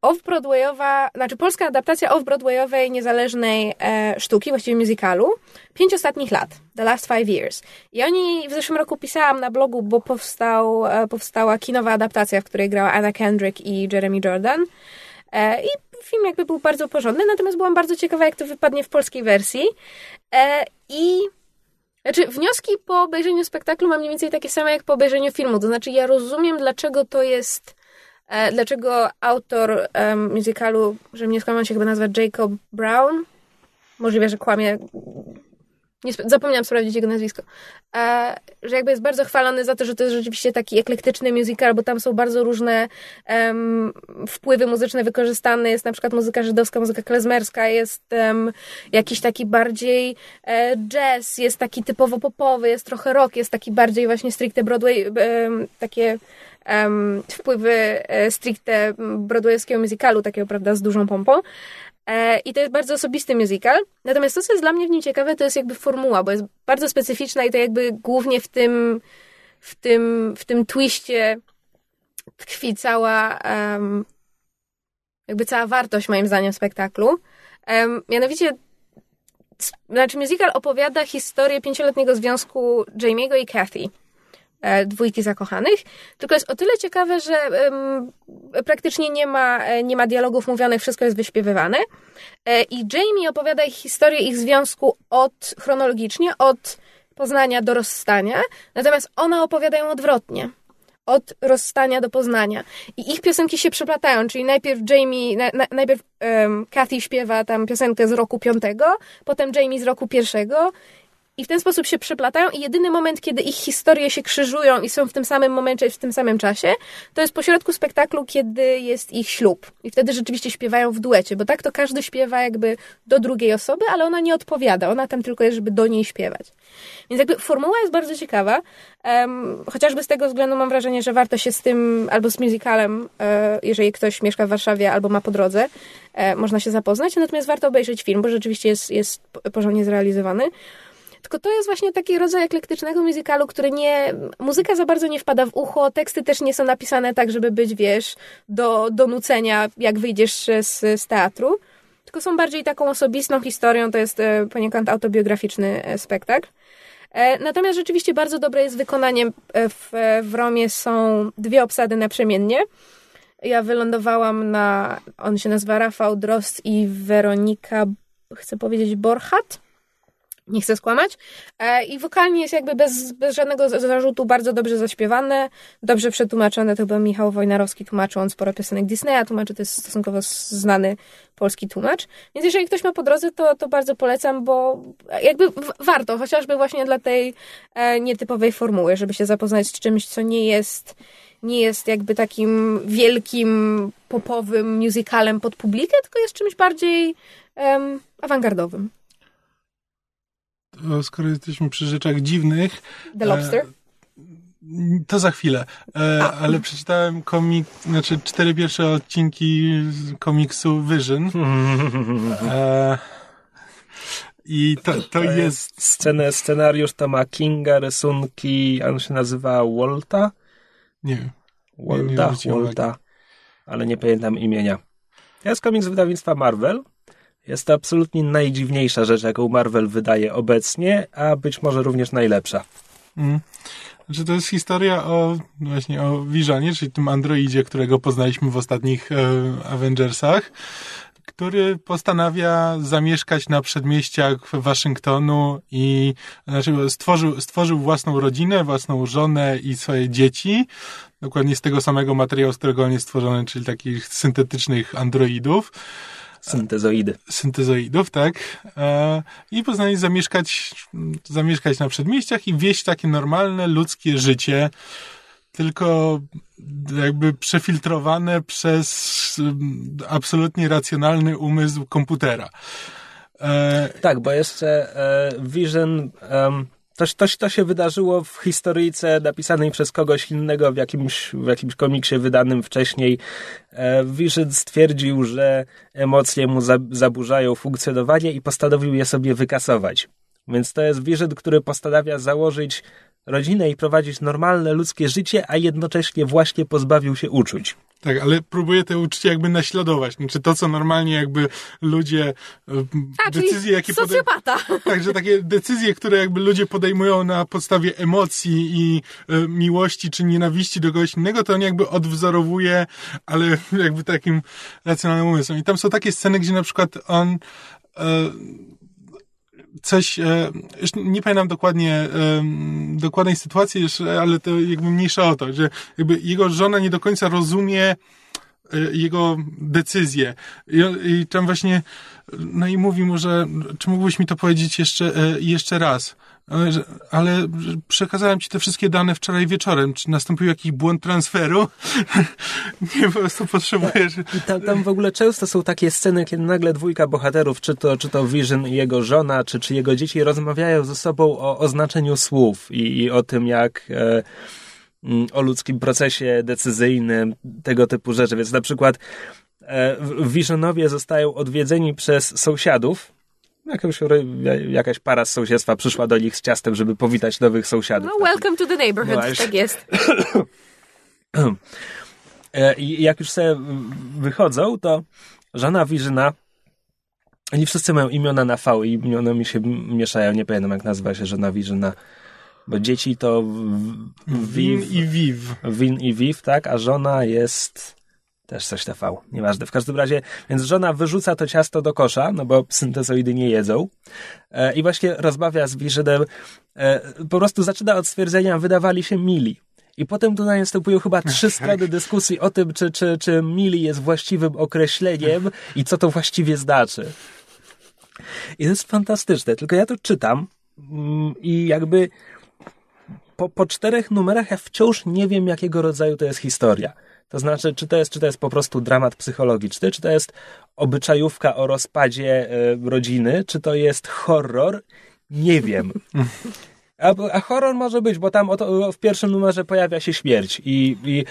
S2: off-broadwayowa, znaczy polska adaptacja off-broadwayowej niezależnej e, sztuki, właściwie musicalu, pięć ostatnich lat, The Last Five Years. I oni w zeszłym roku pisałam na blogu, bo powstał, e, powstała kinowa adaptacja, w której grała Anna Kendrick i Jeremy Jordan. E, I film jakby był bardzo porządny, natomiast byłam bardzo ciekawa, jak to wypadnie w polskiej wersji. E, I znaczy, wnioski po obejrzeniu spektaklu mam mniej więcej takie same jak po obejrzeniu filmu. To znaczy, ja rozumiem, dlaczego to jest. E, dlaczego autor um, musicalu, że mnie skłamał się chyba nazywa Jacob Brown. Możliwe, że kłamie. Nie, zapomniałam sprawdzić jego nazwisko. E, że jakby jest bardzo chwalony za to, że to jest rzeczywiście taki eklektyczny musical, bo tam są bardzo różne em, wpływy muzyczne wykorzystane. Jest na przykład muzyka żydowska, muzyka klezmerska, jest em, jakiś taki bardziej e, jazz, jest taki typowo popowy, jest trochę rock, jest taki bardziej właśnie stricte Broadway, em, takie wpływy e, stricte broadwayowskiego musicalu, takiego, prawda, z dużą pompą. E, I to jest bardzo osobisty musical. Natomiast to, co jest dla mnie w nim ciekawe, to jest jakby formuła, bo jest bardzo specyficzna i to jakby głównie w tym, w tym, w tym twiście tkwi cała, em, jakby cała wartość, moim zdaniem, spektaklu. Em, mianowicie, znaczy musical opowiada historię pięcioletniego związku Jamie'ego i Kathy dwójki zakochanych. Tylko jest o tyle ciekawe, że em, praktycznie nie ma, e, nie ma dialogów mówionych, wszystko jest wyśpiewywane. E, I Jamie opowiada ich historię ich związku od chronologicznie, od poznania do rozstania, natomiast one opowiadają odwrotnie. Od rozstania do poznania. I ich piosenki się przeplatają, czyli najpierw Jamie, na, na, najpierw um, Kathy śpiewa tam piosenkę z roku piątego, potem Jamie z roku pierwszego i w ten sposób się przeplatają i jedyny moment, kiedy ich historie się krzyżują i są w tym samym momencie, w tym samym czasie, to jest pośrodku spektaklu, kiedy jest ich ślub. I wtedy rzeczywiście śpiewają w duecie, bo tak to każdy śpiewa jakby do drugiej osoby, ale ona nie odpowiada. Ona tam tylko jest, żeby do niej śpiewać. Więc jakby formuła jest bardzo ciekawa. Um, chociażby z tego względu mam wrażenie, że warto się z tym albo z musicalem, e, jeżeli ktoś mieszka w Warszawie albo ma po drodze, e, można się zapoznać. Natomiast warto obejrzeć film, bo rzeczywiście jest, jest porządnie zrealizowany. Tylko to jest właśnie taki rodzaj eklektycznego musicalu, który nie. Muzyka za bardzo nie wpada w ucho, teksty też nie są napisane tak, żeby być, wiesz, do, do nucenia, jak wyjdziesz z, z teatru. Tylko są bardziej taką osobistą historią, to jest e, poniekąd autobiograficzny e, spektakl. E, Natomiast rzeczywiście bardzo dobre jest wykonanie. W, w Romie są dwie obsady naprzemiennie. Ja wylądowałam na. On się nazywa Rafał Drost i Weronika, chcę powiedzieć, Borchat nie chcę skłamać. E, I wokalnie jest jakby bez, bez żadnego zarzutu bardzo dobrze zaśpiewane, dobrze przetłumaczone. To był Michał Wojnarowski, tłumaczył on sporo piosenek Disneya, tłumaczy, to jest stosunkowo znany polski tłumacz. Więc jeżeli ktoś ma po drodze, to, to bardzo polecam, bo jakby warto, chociażby właśnie dla tej e, nietypowej formuły, żeby się zapoznać z czymś, co nie jest nie jest jakby takim wielkim popowym musicalem pod publikę, tylko jest czymś bardziej em, awangardowym.
S1: To skoro jesteśmy przy rzeczach dziwnych,
S2: The Lobster.
S1: to za chwilę. E, ale przeczytałem komik, znaczy cztery pierwsze odcinki z komiksu Vision. E, I to, to jest...
S3: Scenę, scenariusz to ma Kinga, rysunki, a on się nazywa Walta?
S1: Nie wiem.
S3: Walta,
S1: nie
S3: Walta, ale nie pamiętam imienia. To jest komiks wydawnictwa Marvel. Jest to absolutnie najdziwniejsza rzecz, jaką Marvel wydaje obecnie, a być może również najlepsza.
S1: Mm. Znaczy to jest historia o właśnie o Visionie, czyli tym androidzie, którego poznaliśmy w ostatnich e, Avengersach, który postanawia zamieszkać na przedmieściach Waszyngtonu i znaczy stworzył, stworzył własną rodzinę, własną żonę i swoje dzieci. Dokładnie z tego samego materiału, z którego on jest stworzony, czyli takich syntetycznych androidów.
S3: Syntezoidy.
S1: syntezoidów, tak? E, I poznali zamieszkać, zamieszkać na przedmieściach i wieść takie normalne ludzkie życie, tylko jakby przefiltrowane przez mm, absolutnie racjonalny umysł komputera. E,
S3: Tak, bo jeszcze e, Vision... to, to, to się wydarzyło w historyjce napisanej przez kogoś innego w jakimś, w jakimś komiksie wydanym wcześniej. E, Vision stwierdził, że emocje mu za, zaburzają funkcjonowanie i postanowił je sobie wykasować. Więc to jest Vision, który postanawia założyć rodzinę i prowadzić normalne ludzkie życie, a jednocześnie właśnie pozbawił się uczuć.
S1: Tak, ale próbuje te uczucie jakby naśladować. Znaczy to, co normalnie jakby ludzie, e,
S2: A,
S1: decyzje, jakie
S2: socjopata.
S1: Także takie decyzje, które jakby ludzie podejmują na podstawie emocji i e, miłości czy nienawiści do kogoś innego, to on jakby odwzorowuje, ale jakby takim racjonalnym umysłem. I tam są takie sceny, gdzie na przykład on e, coś, e, już nie pamiętam dokładnie e, dokładnej sytuacji, ale to jakby mniejsza o to, że jakby jego żona nie do końca rozumie e, jego decyzje. I, I tam właśnie, no i mówi mu, że czy mógłbyś mi to powiedzieć jeszcze, e, jeszcze raz? Ale, że- ale przekazałem ci te wszystkie dane wczoraj wieczorem. Czy nastąpił jakiś błąd transferu? nie, po prostu potrzebujesz...
S3: Tam, tam w ogóle często są takie sceny, kiedy nagle dwójka bohaterów, czy to, czy to Vision i jego żona, czy, czy jego dzieci, rozmawiają ze sobą o, o znaczeniu słów i, i o tym, jak e, mm, o ludzkim procesie decyzyjnym, tego typu rzeczy. Więc na przykład e, Visionowie zostają odwiedzeni przez sąsiadów. Jakąś, jakaś para z sąsiedztwa przyszła do nich z ciastem, żeby powitać nowych sąsiadów.
S2: No, welcome to the neighborhood,
S3: No właśnie.
S2: tak jest.
S3: E, I jak już sobie wychodzą, to żona Wirzyna, oni wszyscy mają imiona na V i imiona mi się mieszają, nie pamiętam jak nazywa się żona Wirzyna, bo dzieci to w-
S1: Win
S3: Viv,
S1: i Viv.
S3: Win i Viv, tak, a żona jest też coś na V, nieważne. W każdym razie, więc żona wyrzuca to ciasto do kosza, no bo syntezoidy nie jedzą e, i właśnie rozmawia z Wirzynem, e, po prostu zaczyna od stwierdzenia, wydawali się mili. I potem tutaj następują chyba trzy strony dyskusji o tym, czy, czy, czy mili jest właściwym określeniem i co to właściwie znaczy. I to jest fantastyczne, tylko ja to czytam mm, i jakby po, po czterech numerach ja wciąż nie wiem, jakiego rodzaju to jest historia. To znaczy, czy to jest, czy to jest po prostu dramat psychologiczny, czy to jest obyczajówka o rozpadzie e, rodziny, czy to jest horror, nie wiem. A, a horror może być, bo tam w pierwszym numerze pojawia się śmierć i, i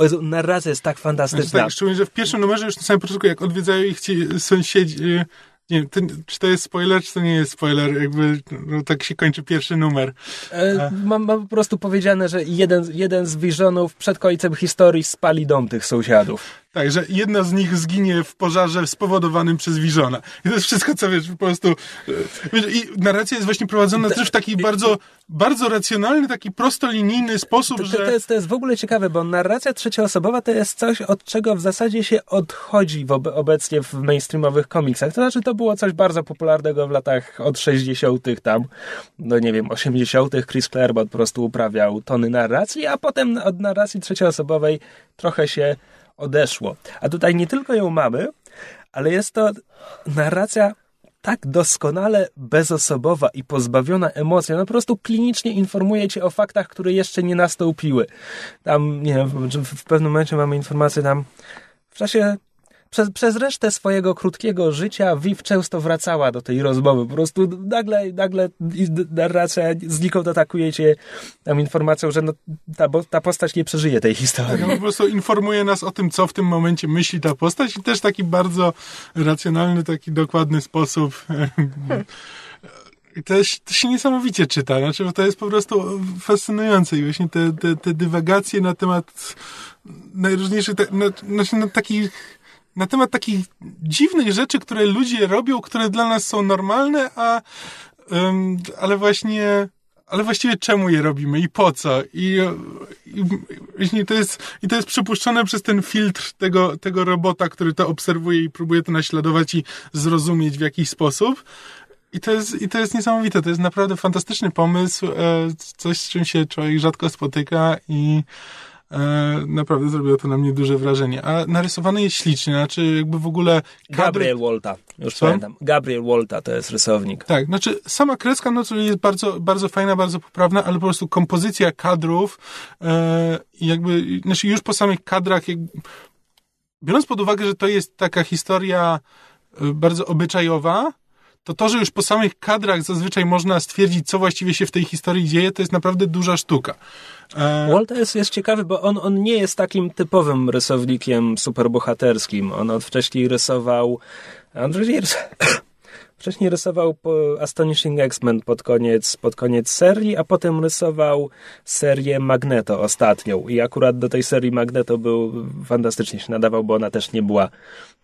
S3: Jezu, narracja jest tak
S1: Znaczy,
S3: fantastyczna.
S1: tak, szczególnie, że w pierwszym numerze już na samym początku, jak odwiedzają ich ci sąsiedzi, nie wiem, ten, czy to jest spoiler, czy to nie jest spoiler, jakby no, tak się kończy pierwszy numer.
S3: E, mam, mam po prostu powiedziane, że jeden, jeden z wiżonów przed końcem historii spali dom tych sąsiadów.
S1: Tak, że jedna z nich zginie w pożarze spowodowanym przez Wiżona. I to jest wszystko, co wiesz, po prostu... e, Wiesz, I narracja jest właśnie prowadzona też w taki bardzo, bardzo racjonalny, taki prostolinijny sposób,
S3: To, to,
S1: że...
S3: to, jest, to jest w ogóle ciekawe, bo narracja trzecioosobowa to jest coś, od czego w zasadzie się odchodzi obecnie w mainstreamowych komiksach. To znaczy, to było coś bardzo popularnego w latach od 60. tam, do nie wiem, 80. Chris Claremont po prostu uprawiał tony narracji, a potem od narracji trzecioosobowej trochę się odeszło. A tutaj nie tylko ją mamy, ale jest to narracja tak doskonale bezosobowa i pozbawiona emocji. Ona po prostu klinicznie informuje cię o faktach, które jeszcze nie nastąpiły. Tam, nie wiem, w, w pewnym momencie mamy informację tam w czasie przez, przez resztę swojego krótkiego życia Viv często wracała do tej rozmowy. Po prostu nagle, nagle narracja znikąd atakuje cię tam informacją, że no, ta, ta postać nie przeżyje tej historii.
S1: Tak, po prostu informuje nas o tym, co w tym momencie myśli ta postać i też taki bardzo racjonalny, taki dokładny sposób. I to, jest, to się niesamowicie czyta, znaczy, bo to jest po prostu fascynujące i właśnie te, te, te dywagacje na temat najróżniejszych, te, na, znaczy na takich na temat takich dziwnych rzeczy, które ludzie robią, które dla nas są normalne, a um, ale właśnie ale właściwie czemu je robimy i po co? I, i, i, to, jest, i to jest przypuszczone przez ten filtr tego, tego robota, który to obserwuje i próbuje to naśladować i zrozumieć w jakiś sposób. I to jest, i to jest niesamowite. To jest naprawdę fantastyczny pomysł, e, coś z czym się człowiek rzadko spotyka i naprawdę zrobiło to na mnie duże wrażenie. A narysowany jest ślicznie, znaczy jakby w ogóle... Kadry...
S3: Gabriel Wolta, już
S1: Co?
S3: pamiętam. Gabriel Wolta to jest rysownik.
S1: Tak, znaczy sama kreska no, jest bardzo, bardzo fajna, bardzo poprawna, ale po prostu kompozycja kadrów e, jakby, znaczy już po samych kadrach jakby, biorąc pod uwagę, że to jest taka historia e, bardzo obyczajowa, to to, że już po samych kadrach zazwyczaj można stwierdzić, co właściwie się w tej historii dzieje, to jest naprawdę duża sztuka. E,
S3: Walter jest, ciekawy, bo on, on nie jest takim typowym rysownikiem superbohaterskim. On od wcześniej rysował... On wcześniej, wcześniej rysował Astonishing X-Men pod koniec, pod koniec serii, a potem rysował serię Magneto ostatnią. I akurat do tej serii Magneto był fantastycznie się nadawał, bo ona też nie była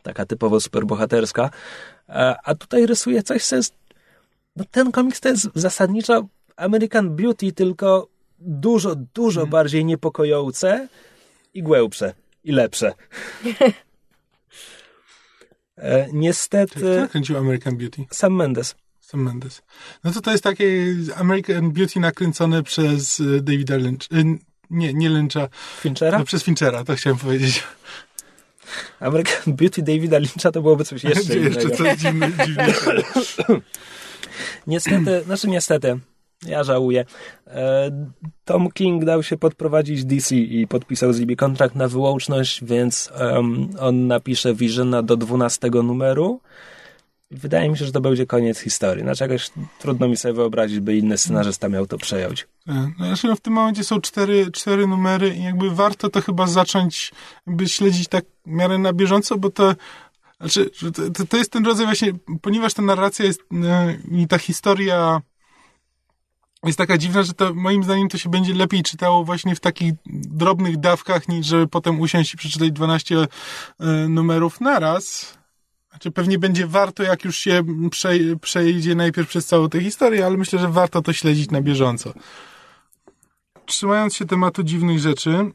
S3: taka typowo superbohaterska. A, a tutaj rysuje coś, co jest... No ten komiks to jest zasadniczo American Beauty, tylko dużo, dużo
S1: Mhm.
S3: bardziej niepokojące i głębsze i lepsze. e,
S1: Kto
S3: niestety
S1: nakręcił American Beauty?
S3: Sam Mendes.
S1: Sam Mendes. No to to jest takie American Beauty nakręcone przez e, Davida Lynch. e, Nie, nie Lyncha,
S3: Finchera?
S1: no przez Finchera, to chciałem powiedzieć.
S3: American Beauty Davida Lyncha to byłoby coś jeszcze
S1: Jeszcze
S3: innego.
S1: coś dziwne.
S3: Niestety, znaczy niestety, ja żałuję. E, Tom King dał się podprowadzić DC i podpisał z nimi kontrakt na wyłączność, więc em, on napisze Visiona do 12 numeru. Wydaje mi się, że to będzie koniec historii. Znaczy jakoś trudno mi sobie wyobrazić, by inny scenarzysta miał to przejąć.
S1: E, No, znaczy, no, w tym momencie są cztery, cztery numery i jakby warto to chyba zacząć jakby śledzić tak w miarę na bieżąco, bo to znaczy, to- to jest ten rodzaj właśnie, ponieważ ta narracja jest e, i ta historia jest taka dziwna, że to moim zdaniem to się będzie lepiej czytało właśnie w takich drobnych dawkach, niż żeby potem usiąść i przeczytać 12 e, numerów naraz. Znaczy pewnie będzie warto, jak już się przej- przejdzie najpierw przez całą tę historię, ale myślę, że warto to śledzić na bieżąco. Trzymając się tematu dziwnych rzeczy,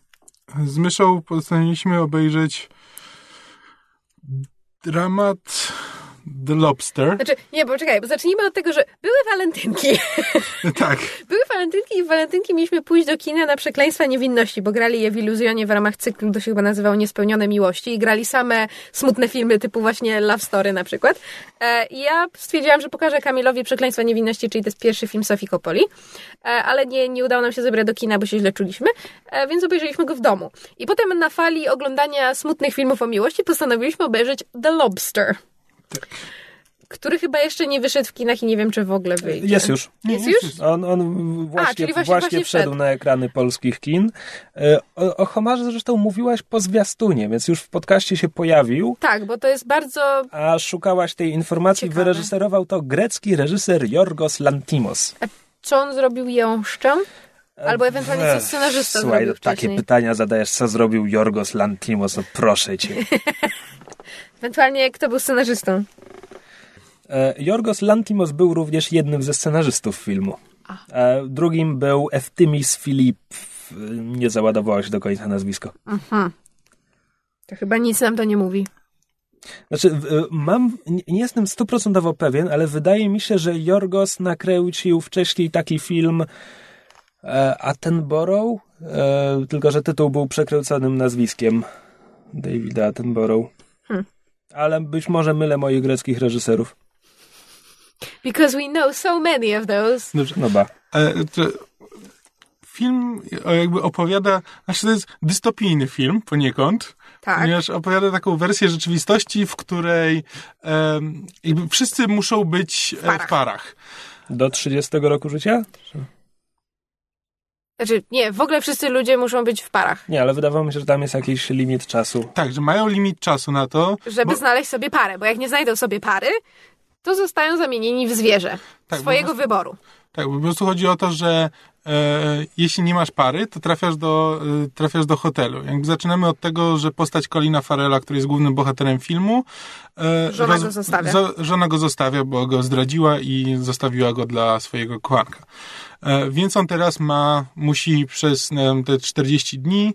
S1: z myszą postanowiliśmy obejrzeć dramat The Lobster.
S2: Znaczy, nie, bo czekaj, bo zacznijmy od tego, że były walentynki.
S1: Tak.
S2: Były walentynki i w walentynki mieliśmy pójść do kina na Przekleństwa Niewinności, bo grali je w Iluzjonie w ramach cyklu, to się chyba nazywało Niespełnione Miłości i grali same smutne filmy typu właśnie Love Story na przykład. E, ja stwierdziłam, że pokażę Kamilowi Przekleństwa Niewinności, czyli to jest pierwszy film Sofii Coppoli, e, ale nie, nie udało nam się zebrać do kina, bo się źle czuliśmy, e, więc obejrzeliśmy go w domu. I potem na fali oglądania smutnych filmów o miłości postanowiliśmy obejrzeć The Lobster. Który chyba jeszcze nie wyszedł w kinach i nie wiem, czy w ogóle wyjdzie.
S3: Jest już.
S2: Jest już?
S3: On, on właśnie,
S2: czyli właśnie-
S3: właśnie,
S2: właśnie
S3: wszedł
S2: wszedł.
S3: na ekrany polskich kin. E, O, o Homarze zresztą mówiłaś po zwiastunie, więc już w podcaście się pojawił,
S2: Tak, bo to jest bardzo
S3: a szukałaś tej informacji.
S2: Ciekawe.
S3: Wyreżyserował to grecki reżyser Jorgos Lantimos.
S2: Co on zrobił jąszczem? Albo ewentualnie co scenarzysta
S3: Słuchaj,
S2: zrobił
S3: no, takie
S2: wcześniej.
S3: pytania zadajesz, co zrobił Jorgos Lantimos, no proszę cię.
S2: Ewentualnie kto był scenarzystą.
S3: E, Jorgos Lantimos był również jednym ze scenarzystów filmu. E, Drugim był Eftymis Filip. Nie załadowało się do końca nazwisko.
S2: To chyba nic nam to nie mówi.
S3: Znaczy, w- mam, nie jestem stuprocentowo pewien, ale wydaje mi się, że Jorgos nakręcił wcześniej taki film e, Attenborough, e, tylko że tytuł był przekręconym nazwiskiem Davida Attenborough. Ale być może mylę moich greckich reżyserów.
S2: Because we know so many of those.
S1: Dobrze.
S3: No ba.
S1: E, film e, jakby opowiada, znaczy to jest dystopijny film poniekąd,
S2: Tak.
S1: ponieważ opowiada taką wersję rzeczywistości, w której jakby wszyscy muszą być e, w
S2: parach.
S1: parach.
S3: Do 30 roku życia?
S2: Znaczy, nie, w ogóle wszyscy ludzie muszą być w parach,
S3: Nie, ale wydawało mi się, że tam jest jakiś limit czasu.
S1: Tak, że mają limit czasu na to.
S2: żeby
S1: bo-
S2: znaleźć sobie parę, bo jak nie znajdą sobie pary, to zostają zamienieni w zwierzę.
S1: Tak,
S2: swojego
S1: bo-
S2: wyboru.
S1: Tak, po prostu chodzi o to, że e, jeśli nie masz pary, to trafiasz do, e, trafiasz do hotelu. Jakby zaczynamy od tego, że postać Colina Farela, który jest głównym bohaterem filmu, e,
S2: Żona go zostawia.
S1: żona go zostawia, bo go zdradziła i zostawiła go dla swojego kochanka. E, więc on teraz ma, musi przez wiem, te 40 dni,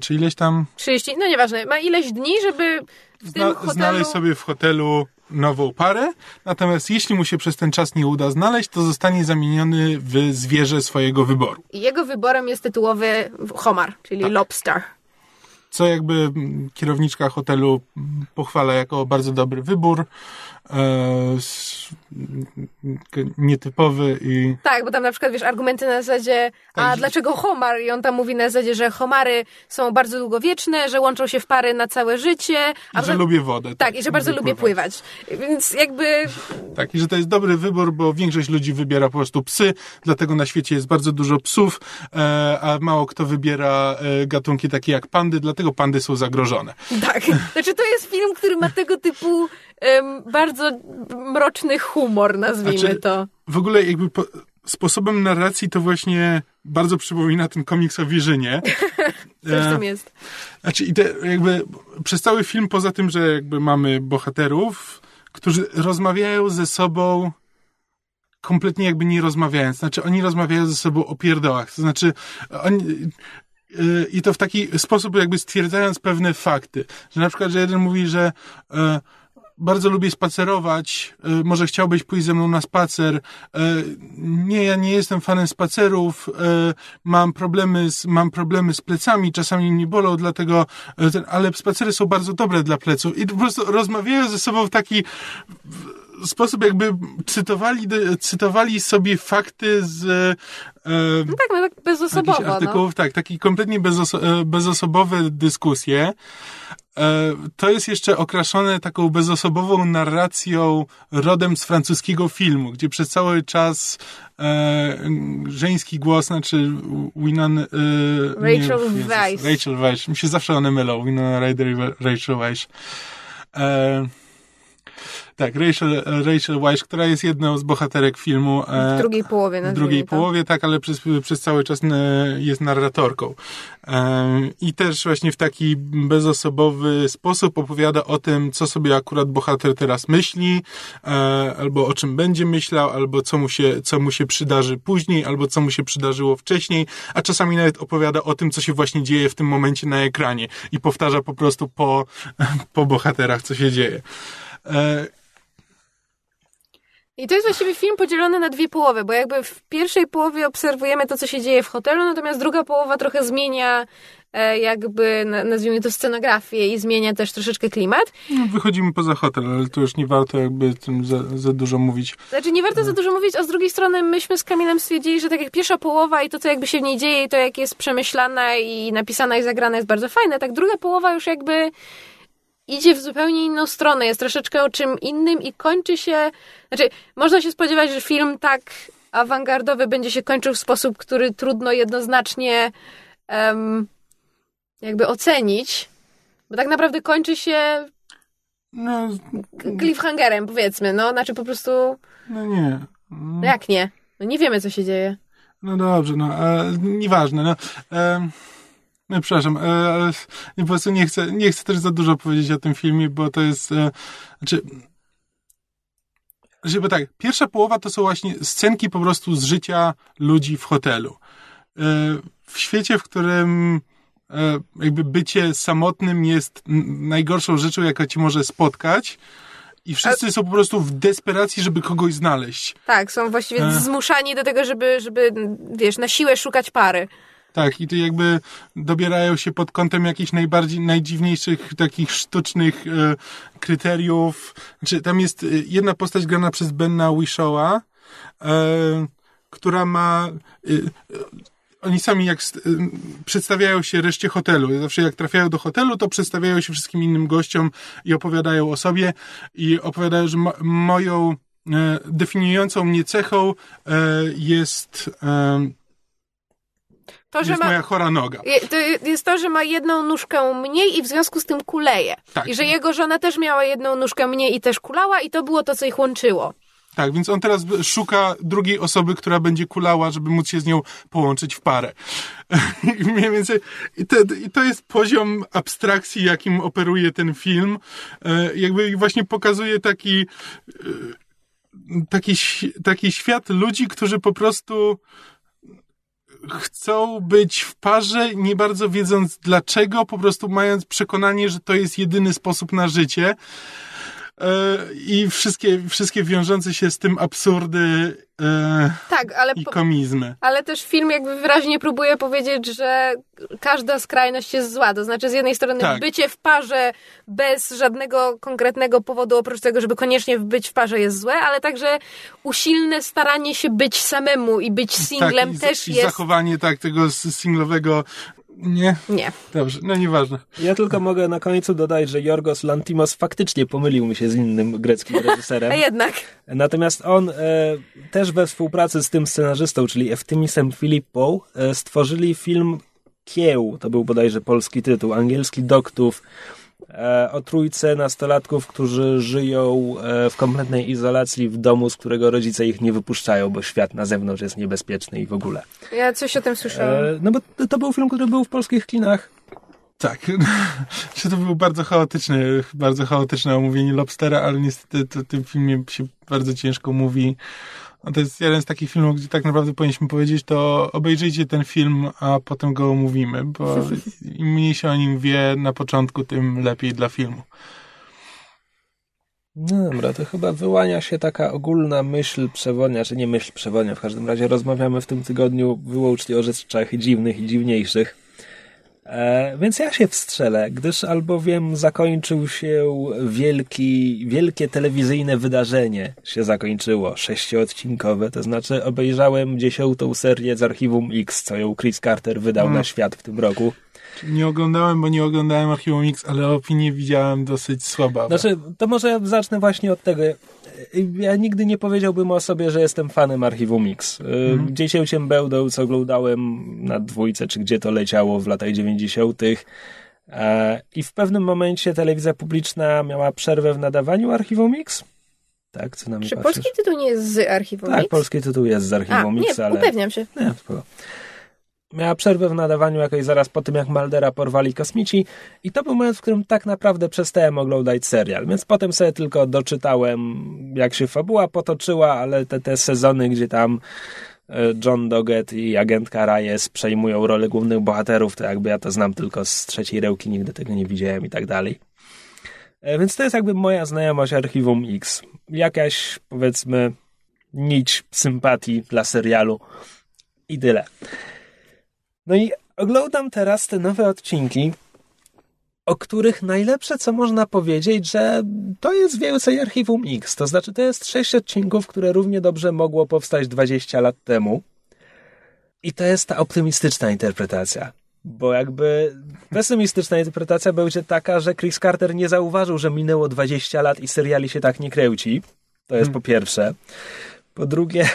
S1: czy ileś tam,
S2: 30, no nieważne, ma ileś dni, żeby w tym
S1: zna,
S2: hotelu...
S1: znaleźć sobie w hotelu nową parę, natomiast jeśli mu się przez ten czas nie uda znaleźć, to zostanie zamieniony w zwierzę swojego wyboru.
S2: Jego wyborem jest tytułowy homar, czyli
S1: Tak.
S2: lobster.
S1: Co jakby kierowniczka hotelu pochwala jako bardzo dobry wybór, nietypowy i
S2: Tak, bo tam na przykład, wiesz, argumenty na zasadzie, a
S1: Tak,
S2: dlaczego homar? I on tam mówi na zasadzie, że homary są bardzo długowieczne, że łączą się w pary na całe życie.
S1: i że
S2: że-
S1: lubię wodę.
S2: Tak, i że bardzo lubię pływać. Więc jakby
S1: Tak, i że to jest dobry wybór, bo większość ludzi wybiera po prostu psy, dlatego na świecie jest bardzo dużo psów, e, a mało kto wybiera e, gatunki takie jak pandy, dlatego pandy są zagrożone.
S2: Tak. Znaczy, to jest film, który ma tego typu bardzo mroczny humor, nazwijmy
S1: Znaczy-
S2: to.
S1: W ogóle jakby po, sposobem narracji to właśnie bardzo przypomina ten komiks o Wierzynie.
S2: Coś
S1: E,
S2: tam jest.
S1: Znaczy, i te, jakby przez cały film, poza tym, że jakby mamy bohaterów, którzy rozmawiają ze sobą kompletnie jakby nie rozmawiając. Znaczy, oni rozmawiają ze sobą o pierdołach. To znaczy, oni, yy, i to w taki sposób jakby stwierdzając pewne fakty. Że na przykład, że jeden mówi, że e, bardzo lubię spacerować, e, może chciałbyś pójść ze mną na spacer. E, nie, ja nie jestem fanem spacerów, e, mam problemy z, mam problemy z plecami, czasami mnie bolą, dlatego, ale spacery są bardzo dobre dla pleców. I po prostu rozmawiają ze sobą w taki sposób, jakby cytowali, cytowali sobie fakty z e,
S2: No tak, no tak bezosobowo, no.
S1: artykułów, tak, takie kompletnie bezoso- e, bezosobowe dyskusje. E, To jest jeszcze okraszone taką bezosobową narracją rodem z francuskiego filmu, gdzie przez cały czas e, żeński głos, znaczy Winan... E,
S2: Rachel Weisz.
S1: Rachel Weisz. Mi się zawsze one mylą. Winona Ryder i Rachel Weisz. E, tak, Rachel, Rachel Weisz, która jest jedną z bohaterek filmu. e,
S2: W drugiej połowie,
S1: w drugiej połowie, tak, ale przez, przez cały czas e, jest narratorką. Em, I też właśnie w taki bezosobowy sposób opowiada o tym, co sobie akurat bohater teraz myśli, e, albo o czym będzie myślał, albo co mu, się, co mu się przydarzy później, albo co mu się przydarzyło wcześniej, a czasami nawet opowiada o tym, co się właśnie dzieje w tym momencie na ekranie i powtarza po prostu po, po bohaterach, co się dzieje. E,
S2: I to jest właściwie film podzielony na dwie połowy, bo jakby w pierwszej połowie obserwujemy to, co się dzieje w hotelu, natomiast druga połowa trochę zmienia e, jakby, na- nazwijmy to scenografię i zmienia też troszeczkę klimat.
S1: no, wychodzimy poza hotel, ale to już nie warto jakby tym za, za dużo mówić.
S2: Znaczy nie warto za dużo mówić, a z drugiej strony myśmy z Kamilem stwierdzili, że tak jak pierwsza połowa i to, co jakby się w niej dzieje i to, jak jest przemyślana i napisana i zagrana jest bardzo fajne, tak druga połowa już jakby idzie w zupełnie inną stronę, jest troszeczkę o czym innym i kończy się, znaczy można się spodziewać, że film tak awangardowy będzie się kończył w sposób, który trudno jednoznacznie em, jakby ocenić, bo tak naprawdę kończy się
S1: No,
S2: cliffhangerem, powiedzmy, no, znaczy po prostu,
S1: no nie.
S2: no jak nie? No nie wiemy, co się dzieje.
S1: No dobrze, no, e, nieważne, no. E, no przepraszam, e, po prostu nie chcę, nie chcę też za dużo powiedzieć o tym filmie, bo to jest, e, znaczy, że, bo tak, pierwsza połowa to są właśnie scenki po prostu z życia ludzi w hotelu. E, w świecie, w którym e, jakby bycie samotnym jest najgorszą rzeczą, jaka ci może spotkać i wszyscy są po prostu w desperacji, żeby kogoś znaleźć.
S2: Tak, są właściwie
S1: E.
S2: zmuszani do tego, żeby, żeby, wiesz, na siłę szukać pary.
S1: Tak, i to jakby dobierają się pod kątem jakichś najbardziej, najdziwniejszych takich sztucznych e, kryteriów. Znaczy, tam jest e, jedna postać grana przez Benna Wishowa, e, która ma... E, e, oni sami jak e, przedstawiają się reszcie hotelu. Zawsze jak trafiają do hotelu, to przedstawiają się wszystkim innym gościom i opowiadają o sobie i opowiadają, że mo- moją definiującą mnie cechą jest,
S2: To, że
S1: jest
S2: ma,
S1: moja chora noga.
S2: to jest to, że ma jedną nóżkę mniej i w związku z tym kuleje.
S1: Tak.
S2: I że jego żona też miała jedną nóżkę mniej i też kulała i to było to, co ich łączyło.
S1: Tak, więc on teraz szuka drugiej osoby, która będzie kulała, żeby móc się z nią połączyć w parę. I mniej więcej, i, te, i to jest poziom abstrakcji, jakim operuje ten film. E, Jakby właśnie pokazuje taki, e, taki, taki świat ludzi, którzy po prostu chcą być w parze, nie bardzo wiedząc dlaczego, po prostu mając przekonanie, że to jest jedyny sposób na życie. E, i wszystkie, wszystkie wiążące się z tym absurdy e,
S2: Tak, ale,
S1: i
S2: po,
S1: komizmy.
S2: ale też film jakby wyraźnie próbuje powiedzieć, że każda skrajność jest zła. To znaczy z jednej strony
S1: Tak.
S2: bycie w parze bez żadnego konkretnego powodu, oprócz tego, żeby koniecznie być w parze jest złe, ale także usilne staranie się być samemu i być singlem
S1: tak, i,
S2: też
S1: i
S2: jest...
S1: zachowanie tak tego singlowego. Nie,
S2: Nie.
S1: dobrze, no nieważne.
S3: Ja tylko mogę na końcu dodać, że Jorgos Lantimos faktycznie pomylił mi się z innym greckim reżyserem.
S2: A jednak.
S3: Natomiast on e, też we współpracy z tym scenarzystą, czyli Eftymisem Filippą, e, stworzyli film Kieł, to był bodajże polski tytuł, angielski doktów, o trójce nastolatków, którzy żyją e, w kompletnej izolacji w domu, z którego rodzice ich nie wypuszczają, bo świat na zewnątrz jest niebezpieczny i w ogóle.
S2: Ja coś o tym słyszałam.
S3: E, no bo to- był film, który był w polskich kinach.
S1: Tak, że to było bardzo chaotyczne, bardzo chaotyczne omówienie Lobstera, ale niestety to, tym filmie się bardzo ciężko mówi. No to jest jeden z takich filmów, gdzie tak naprawdę powinniśmy powiedzieć, to obejrzyjcie ten film, a potem go omówimy, bo im mniej się o nim wie na początku, tym lepiej dla filmu.
S3: No dobra, to chyba wyłania się taka ogólna myśl przewodnia, czy nie myśl przewodnia, w każdym razie rozmawiamy w tym tygodniu wyłącznie o rzeczach dziwnych i dziwniejszych. E, więc ja się wstrzelę, gdyż albowiem zakończył się wielki, wielkie telewizyjne wydarzenie się zakończyło, sześcioodcinkowe, to znaczy obejrzałem dziesiątą serię z Archiwum X, co ją Chris Carter wydał
S1: Mm.
S3: na świat w tym roku.
S1: Nie oglądałem, bo nie oglądałem Archiwum X, ale opinię widziałem dosyć słaba.
S3: Znaczy, to może ja zacznę właśnie od tego. Ja nigdy nie powiedziałbym o sobie, że jestem fanem Archiwum Mix. Mhm. Dziesięciem bełdą, co oglądałem na dwójce, czy gdzie to leciało w latach 90. E, I w pewnym momencie telewizja publiczna miała przerwę w nadawaniu Archiwum Mix. Tak, co na mnie
S2: Czy
S3: patrzysz?
S2: polski tytuł nie jest z archiwum
S3: Tak,
S2: Mix?
S3: polski tytuł jest z
S2: A,
S3: Archiwum
S2: nie,
S3: Mix, ale...
S2: upewniam się.
S3: Nie, spoko. Miała przerwę w nadawaniu jakoś zaraz po tym, jak Maldera porwali kosmici i to był moment, w którym tak naprawdę przestałem oglądać serial, więc potem sobie tylko doczytałem, jak się fabuła potoczyła, ale te, te sezony, gdzie tam e, John Doggett i agentka Reyes przejmują rolę głównych bohaterów, to jakby ja to znam tylko z trzeciej rełki, nigdy tego nie widziałem i tak dalej. E, Więc to jest jakby moja znajomość Archiwum X. Jakaś, powiedzmy, nić sympatii dla serialu i tyle. No i oglądam teraz te nowe odcinki, o których najlepsze, co można powiedzieć, że to jest więcej Archiwum X. To znaczy, to jest sześć odcinków, które równie dobrze mogło powstać 20 lat temu. I to jest ta optymistyczna interpretacja. Bo jakby pesymistyczna interpretacja będzie taka, że Chris Carter nie zauważył, że minęło 20 lat i seriali się tak nie kręci. To jest po pierwsze. Po drugie,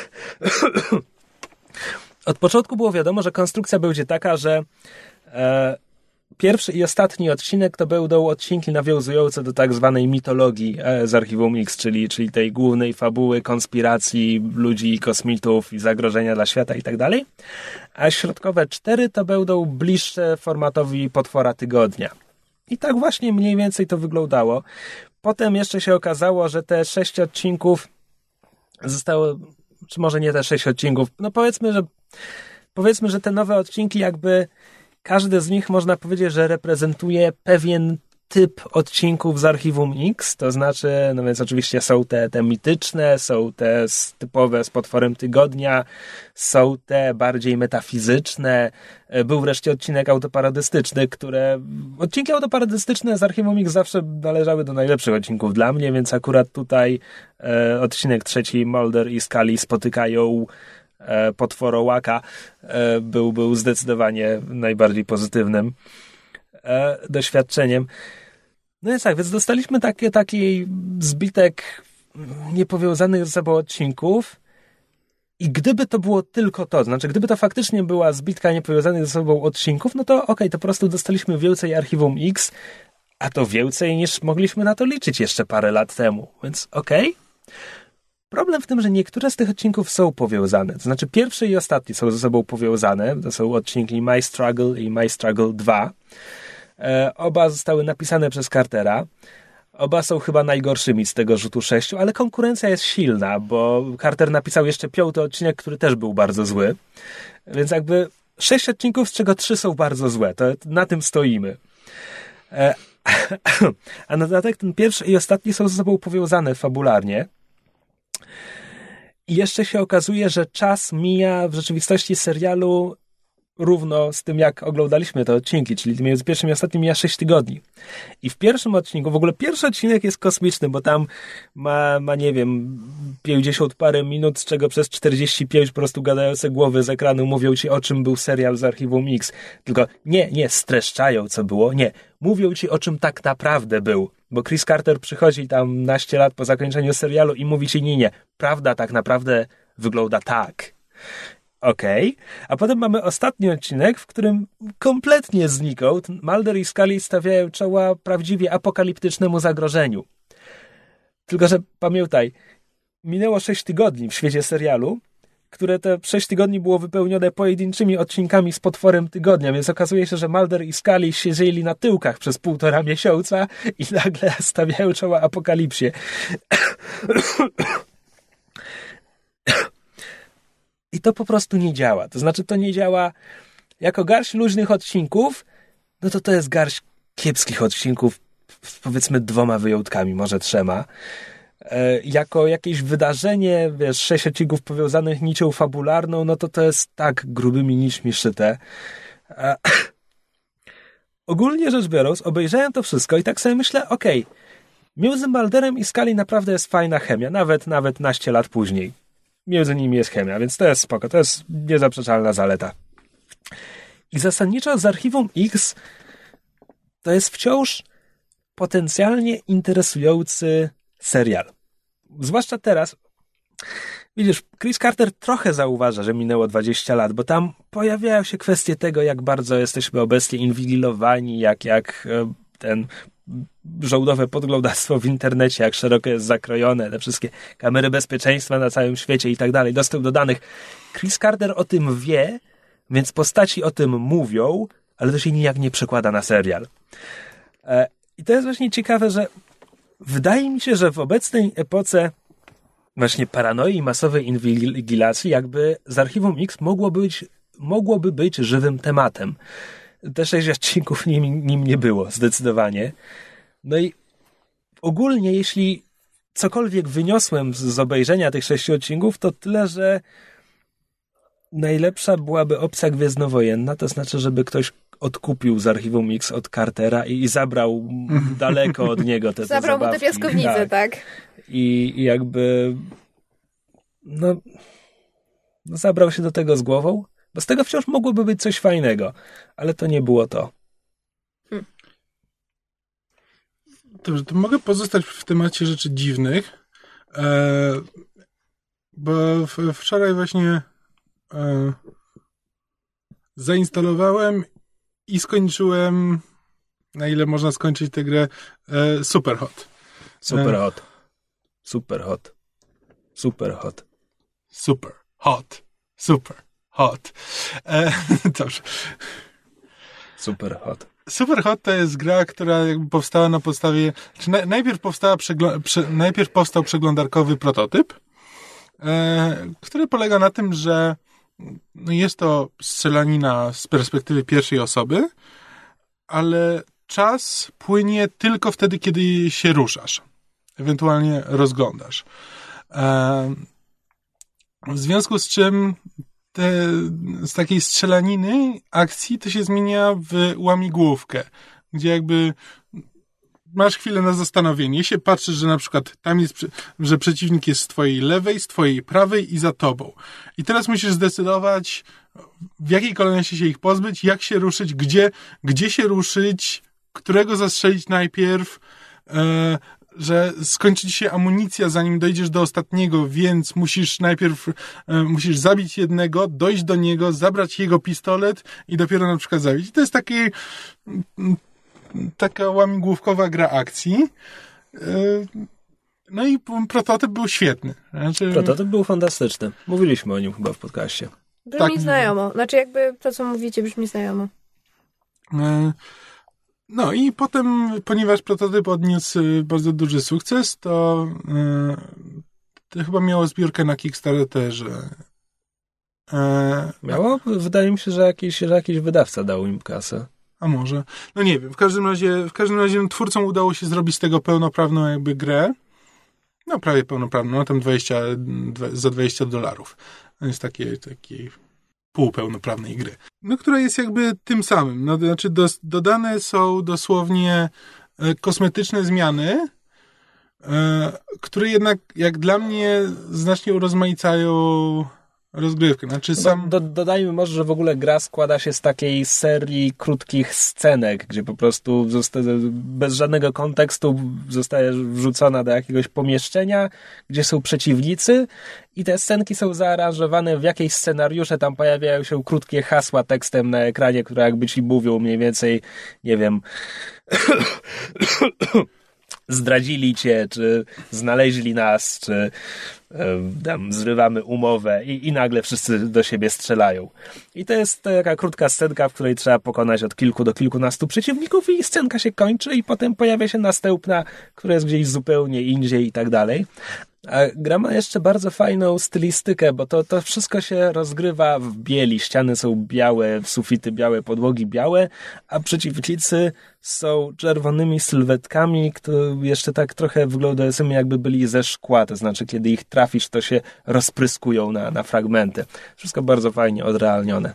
S3: od początku było wiadomo, że konstrukcja będzie taka, że e, pierwszy i ostatni odcinek to będą odcinki nawiązujące do tak zwanej mitologii e, z Archiwum X, czyli, czyli tej głównej fabuły konspiracji ludzi, kosmitów i zagrożenia dla świata i tak. A środkowe cztery to będą bliższe formatowi potwora tygodnia. I tak właśnie mniej więcej to wyglądało. Potem jeszcze się okazało, że te sześć odcinków zostało, czy może nie te sześć odcinków, no powiedzmy, że powiedzmy, że te nowe odcinki jakby każdy z nich można powiedzieć, że reprezentuje pewien typ odcinków z Archiwum X, to znaczy, no więc oczywiście są te, te mityczne, są te typowe z potworem tygodnia, są te bardziej metafizyczne, E, był wreszcie odcinek autoparodystyczny, które, odcinki autoparodystyczne z Archiwum X zawsze należały do najlepszych odcinków dla mnie, więc akurat tutaj e, odcinek trzeci Mulder i Scully spotykają potworołaka, e, był, był zdecydowanie najbardziej pozytywnym e, doświadczeniem. No więc tak, więc dostaliśmy takie, taki zbitek niepowiązanych ze sobą odcinków i gdyby to było tylko to znaczy gdyby to faktycznie była zbitka niepowiązanych ze sobą odcinków, no to okej, okay, to po prostu dostaliśmy więcej Archiwum X, a to więcej niż mogliśmy na to liczyć jeszcze parę lat temu, więc okej. Okay. Problem w tym, że niektóre z tych odcinków są powiązane. To znaczy, pierwszy i ostatni są ze sobą powiązane. To są odcinki My Struggle i My Struggle 2. E, oba zostały napisane przez Cartera. Oba są chyba najgorszymi z tego rzutu sześciu, ale konkurencja jest silna, bo Carter napisał jeszcze piąty odcinek, który też był bardzo zły. Więc jakby sześć odcinków, z czego trzy są bardzo złe. To na tym stoimy. E, A na dodatek ten pierwszy i ostatni są ze sobą powiązane fabularnie. I jeszcze się okazuje, że czas mija w rzeczywistości serialu równo z tym, jak oglądaliśmy te odcinki, czyli między pierwszym i ostatnim mija 6 tygodni. I w pierwszym odcinku, w ogóle pierwszy odcinek jest kosmiczny, bo tam ma, ma nie wiem, 50 parę minut, z czego przez 45 po prostu gadające głowy z ekranu mówią ci, o czym był serial z archiwum Mix. Tylko nie, nie streszczają, co było, nie. Mówią ci, o czym tak naprawdę był. Bo Chris Carter przychodzi tam naście lat po zakończeniu serialu i mówi ci, nie, nie, prawda tak naprawdę wygląda tak. Okej. Okay. A potem mamy ostatni odcinek, w którym kompletnie znikąd Mulder i Scully stawiają czoła prawdziwie apokaliptycznemu zagrożeniu. Tylko, że pamiętaj, minęło 6 tygodni w świecie serialu, które te 6 tygodni było wypełnione pojedynczymi odcinkami z potworem tygodnia, więc okazuje się, że Mulder i Scully siedzieli na tyłkach przez półtora miesiąca i nagle stawiają czoła apokalipsie. I to po prostu nie działa. To znaczy, to nie działa jako garść luźnych odcinków, no to to jest garść kiepskich odcinków, z powiedzmy dwoma wyjątkami, może trzema. E, jako jakieś wydarzenie, wiesz, sześć odcinków powiązanych nicią fabularną, no to to jest tak grubymi nićmi szyte. E, ogólnie rzecz biorąc, obejrzałem to wszystko i tak sobie myślę, okej, okay, między Balderem i Skali naprawdę jest fajna chemia, nawet, nawet naście lat później między nimi jest chemia, więc to jest spoko, to jest niezaprzeczalna zaleta. I zasadniczo z archiwum X to jest wciąż potencjalnie interesujący serial. Zwłaszcza teraz. Widzisz, Chris Carter trochę zauważa, że minęło 20 lat, bo tam pojawiają się kwestie tego, jak bardzo jesteśmy obecnie inwigilowani, jak, jak e, ten żołdowe podglądactwo w internecie, jak szeroko jest zakrojone, te wszystkie kamery bezpieczeństwa na całym świecie i tak dalej, dostęp do danych. Chris Carter o tym wie, więc postaci o tym mówią, ale to się nijak nie przekłada na serial. E, I to jest właśnie ciekawe, że wydaje mi się, że w obecnej epoce właśnie paranoi i masowej inwigilacji jakby z Archiwum X być, mogłoby być żywym tematem te sześć odcinków nim, nim nie było, zdecydowanie. No i ogólnie, jeśli cokolwiek wyniosłem z, z obejrzenia tych sześciu odcinków, to tyle, że najlepsza byłaby opcja gwiezdnowojenna, to znaczy, żeby ktoś odkupił z archiwum Mix od Cartera i, i zabrał daleko od niego te, te
S2: Zabrał
S3: zabawki.
S2: mu te piaskownice, tak. tak.
S3: I, I jakby no, no zabrał się do tego z głową, bo z tego wciąż mogłoby być coś fajnego, ale to nie było to. Hmm.
S1: Dobrze, to mogę pozostać w temacie rzeczy dziwnych, e, bo w, wczoraj właśnie e, zainstalowałem i skończyłem, na ile można skończyć tę grę, e, Super Hot.
S3: Super e, Hot. Super Hot. Super Hot.
S1: Super Hot. E, dobrze.
S3: Super Hot.
S1: Super Hot to jest gra, która powstała na podstawie, czy na, najpierw, powstała prze, najpierw powstał przeglądarkowy prototyp, e, który polega na tym, że no jest to strzelanina z perspektywy pierwszej osoby, ale czas płynie tylko wtedy, kiedy się ruszasz, ewentualnie rozglądasz. E, w związku z czym te, z takiej strzelaniny akcji to się zmienia w łamigłówkę, gdzie jakby masz chwilę na zastanowienie się, patrzysz, że na przykład tam jest, że przeciwnik jest z twojej lewej, z twojej prawej i za tobą. I teraz musisz zdecydować, w jakiej kolejności się ich pozbyć, jak się ruszyć, gdzie, gdzie się ruszyć, którego zastrzelić najpierw, e, że skończy ci się amunicja, zanim dojdziesz do ostatniego, więc musisz najpierw, e, musisz zabić jednego, dojść do niego, zabrać jego pistolet i dopiero na przykład zabić. I to jest taki, taka łamigłówkowa gra akcji. E, no i prototyp był świetny.
S3: Znaczy... Prototyp był fantastyczny. Mówiliśmy o nim chyba w podcaście.
S2: Brzmi tak. znajomo. Znaczy jakby to, co mówicie, brzmi znajomo.
S1: E, no i potem, ponieważ prototyp odniósł y, bardzo duży sukces, to, yy, to chyba miało zbiórkę na Kickstarterze.
S3: E, miało? Wydaje mi się, że jakiś, że jakiś wydawca dał im kasę.
S1: A może. No nie wiem. W każdym razie, w każdym razie twórcom udało się zrobić z tego pełnoprawną jakby grę. No prawie pełnoprawną, no tam 20, dwa- za 20 dolarów. To jest takie, takie półpełnoprawnej gry. No, która jest jakby tym samym. No, znaczy dos, dodane są dosłownie e, kosmetyczne zmiany, e, które jednak jak dla mnie znacznie urozmaicają rozgrywkę. Znaczy sam...
S3: Do, dodajmy może, że w ogóle gra składa się z takiej serii krótkich scenek, gdzie po prostu bez żadnego kontekstu zostaje wrzucona do jakiegoś pomieszczenia, gdzie są przeciwnicy i te scenki są zaaranżowane w jakieś scenariusze, tam pojawiają się krótkie hasła tekstem na ekranie, które jakby ci mówią mniej więcej, nie wiem, zdradzili cię, czy znaleźli nas, czy tam zrywamy umowę i, i nagle wszyscy do siebie strzelają. I to jest taka krótka scenka, w której trzeba pokonać od kilku do kilkunastu przeciwników i scenka się kończy i potem pojawia się następna, która jest gdzieś zupełnie indziej i tak dalej. A gra ma jeszcze bardzo fajną stylistykę, bo to, to wszystko się rozgrywa w bieli. Ściany są białe, sufity białe, podłogi białe, a przeciwnicy są czerwonymi sylwetkami, które jeszcze tak trochę wyglądają jakby byli ze szkła, to znaczy kiedy ich trafisz, to się rozpryskują na, na fragmenty. Wszystko bardzo fajnie odrealnione.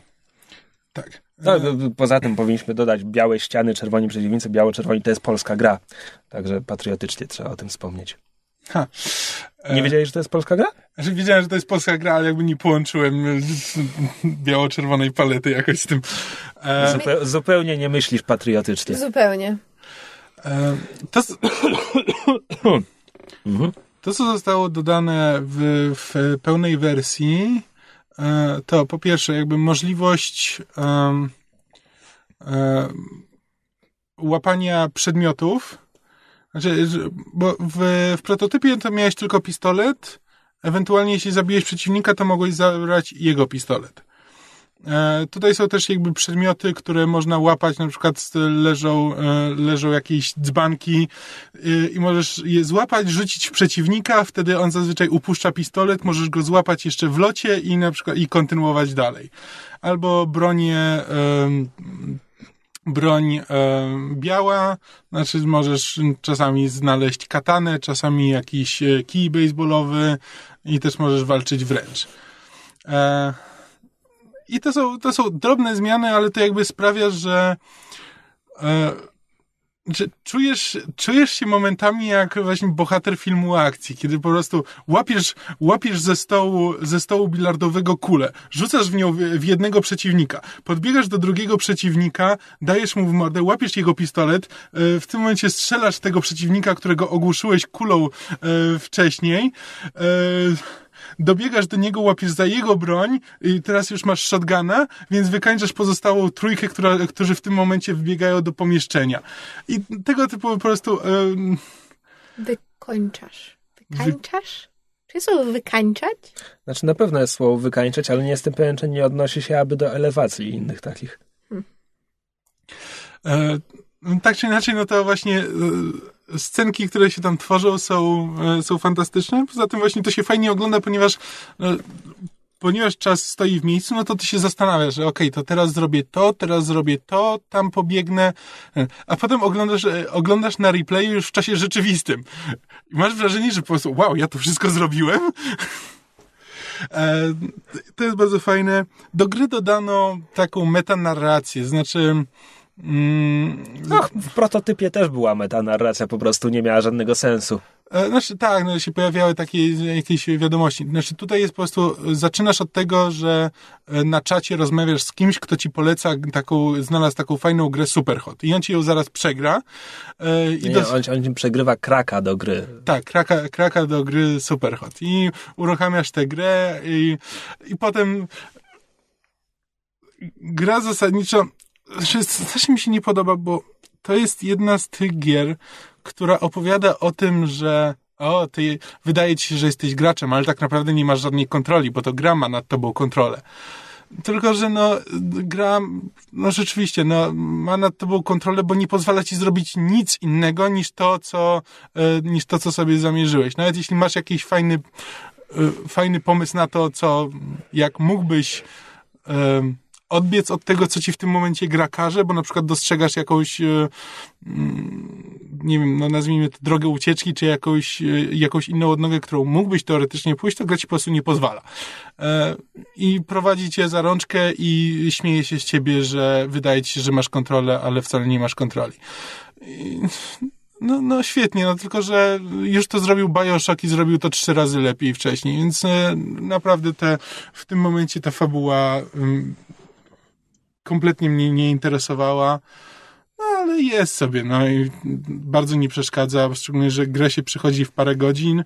S1: Tak.
S3: No, poza tym powinniśmy dodać białe ściany, czerwoni przeciwnicy, biało-czerwoni to jest polska gra. Także patriotycznie trzeba o tym wspomnieć.
S1: Ha.
S3: Nie wiedziałeś, że to jest polska gra?
S1: Znaczy, wiedziałem, że to jest polska gra, ale jakby nie połączyłem biało-czerwonej palety jakoś z tym.
S3: E... Zupe zupełnie nie myślisz patriotycznie.
S2: Zupełnie.
S1: E, to, to, co zostało dodane w, w pełnej wersji, e, to po pierwsze jakby możliwość um, łapania przedmiotów, znaczy, bo w, w prototypie to miałeś tylko pistolet, ewentualnie jeśli zabiłeś przeciwnika, to mogłeś zabrać jego pistolet. E, tutaj są też jakby przedmioty, które można łapać, na przykład leżą, e, leżą jakieś dzbanki e, i możesz je złapać, rzucić w przeciwnika, wtedy on zazwyczaj upuszcza pistolet, możesz go złapać jeszcze w locie i na przykład i kontynuować dalej. Albo bronię broń e, biała, znaczy możesz czasami znaleźć katanę, czasami jakiś e, kij baseballowy i też możesz walczyć wręcz. E, I to są, to są drobne zmiany, ale to jakby sprawia, że e, że czujesz, czujesz się momentami jak właśnie bohater filmu akcji, kiedy po prostu łapiesz, łapiesz ze stołu, ze stołu bilardowego kulę, rzucasz w nią w, w jednego przeciwnika, podbiegasz do drugiego przeciwnika, dajesz mu w mordę, łapiesz jego pistolet, e, w tym momencie strzelasz tego przeciwnika, którego ogłuszyłeś kulą e, wcześniej, e, dobiegasz do niego, łapiesz za jego broń i teraz już masz shotguna, więc wykańczasz pozostałą trójkę, która, którzy w tym momencie wbiegają do pomieszczenia. I tego typu po prostu... Um...
S2: Wykończasz. Wykańczasz? Czy jest słowo wykańczać?
S3: Znaczy na pewno jest słowo wykańczać, ale nie jestem pewien, czy nie odnosi się aby do elewacji i innych takich. Hmm.
S1: E, tak czy inaczej, no to właśnie e, scenki, które się tam tworzą są, e, są fantastyczne. Poza tym właśnie to się fajnie ogląda, ponieważ e, ponieważ czas stoi w miejscu, no to ty się zastanawiasz, że okej, okay, to teraz zrobię to, teraz zrobię to, tam pobiegnę, a potem oglądasz, oglądasz na replayu już w czasie rzeczywistym. I masz wrażenie, że po prostu, wow, ja to wszystko zrobiłem? To jest bardzo fajne. Do gry dodano taką metanarrację, znaczy
S3: Mm, no, w prototypie też była metanarracja, po prostu nie miała żadnego sensu.
S1: E, znaczy tak, no się pojawiały takie jakieś wiadomości. Znaczy tutaj jest po prostu, zaczynasz od tego, że e, na czacie rozmawiasz z kimś, kto ci poleca taką, znalazł taką fajną grę Superhot i on ci ją zaraz przegra.
S3: E, I nie, dos... on, on przegrywa kraka do gry.
S1: Tak, kraka, kraka do gry Superhot i uruchamiasz tę grę i, i potem gra zasadniczo coś mi się nie podoba, bo to jest jedna z tych gier, która opowiada o tym, że o, ty wydaje ci się, że jesteś graczem, ale tak naprawdę nie masz żadnej kontroli, bo to gra ma nad tobą kontrolę. Tylko, że no, gra, no rzeczywiście, no, ma nad tobą kontrolę, bo nie pozwala ci zrobić nic innego niż to, co, e, niż to, co sobie zamierzyłeś. Nawet jeśli masz jakiś fajny, e, fajny pomysł na to, co, jak mógłbyś odbiec od tego, co ci w tym momencie gra każe, bo na przykład dostrzegasz jakąś, e, mm, nie wiem, no nazwijmy to drogę ucieczki, czy jakąś, e, jakąś inną odnogę, którą mógłbyś teoretycznie pójść, to gra ci po prostu nie pozwala. E, I prowadzi cię za rączkę i śmieje się z ciebie, że wydaje ci się, że masz kontrolę, ale wcale nie masz kontroli. I no, no świetnie, no tylko, że już to zrobił Bioshock i zrobił to trzy razy lepiej wcześniej, więc naprawdę te, w tym momencie ta fabuła um, kompletnie mnie nie interesowała. No, ale jest sobie, no i bardzo nie przeszkadza, szczególnie, że grę się przychodzi w parę godzin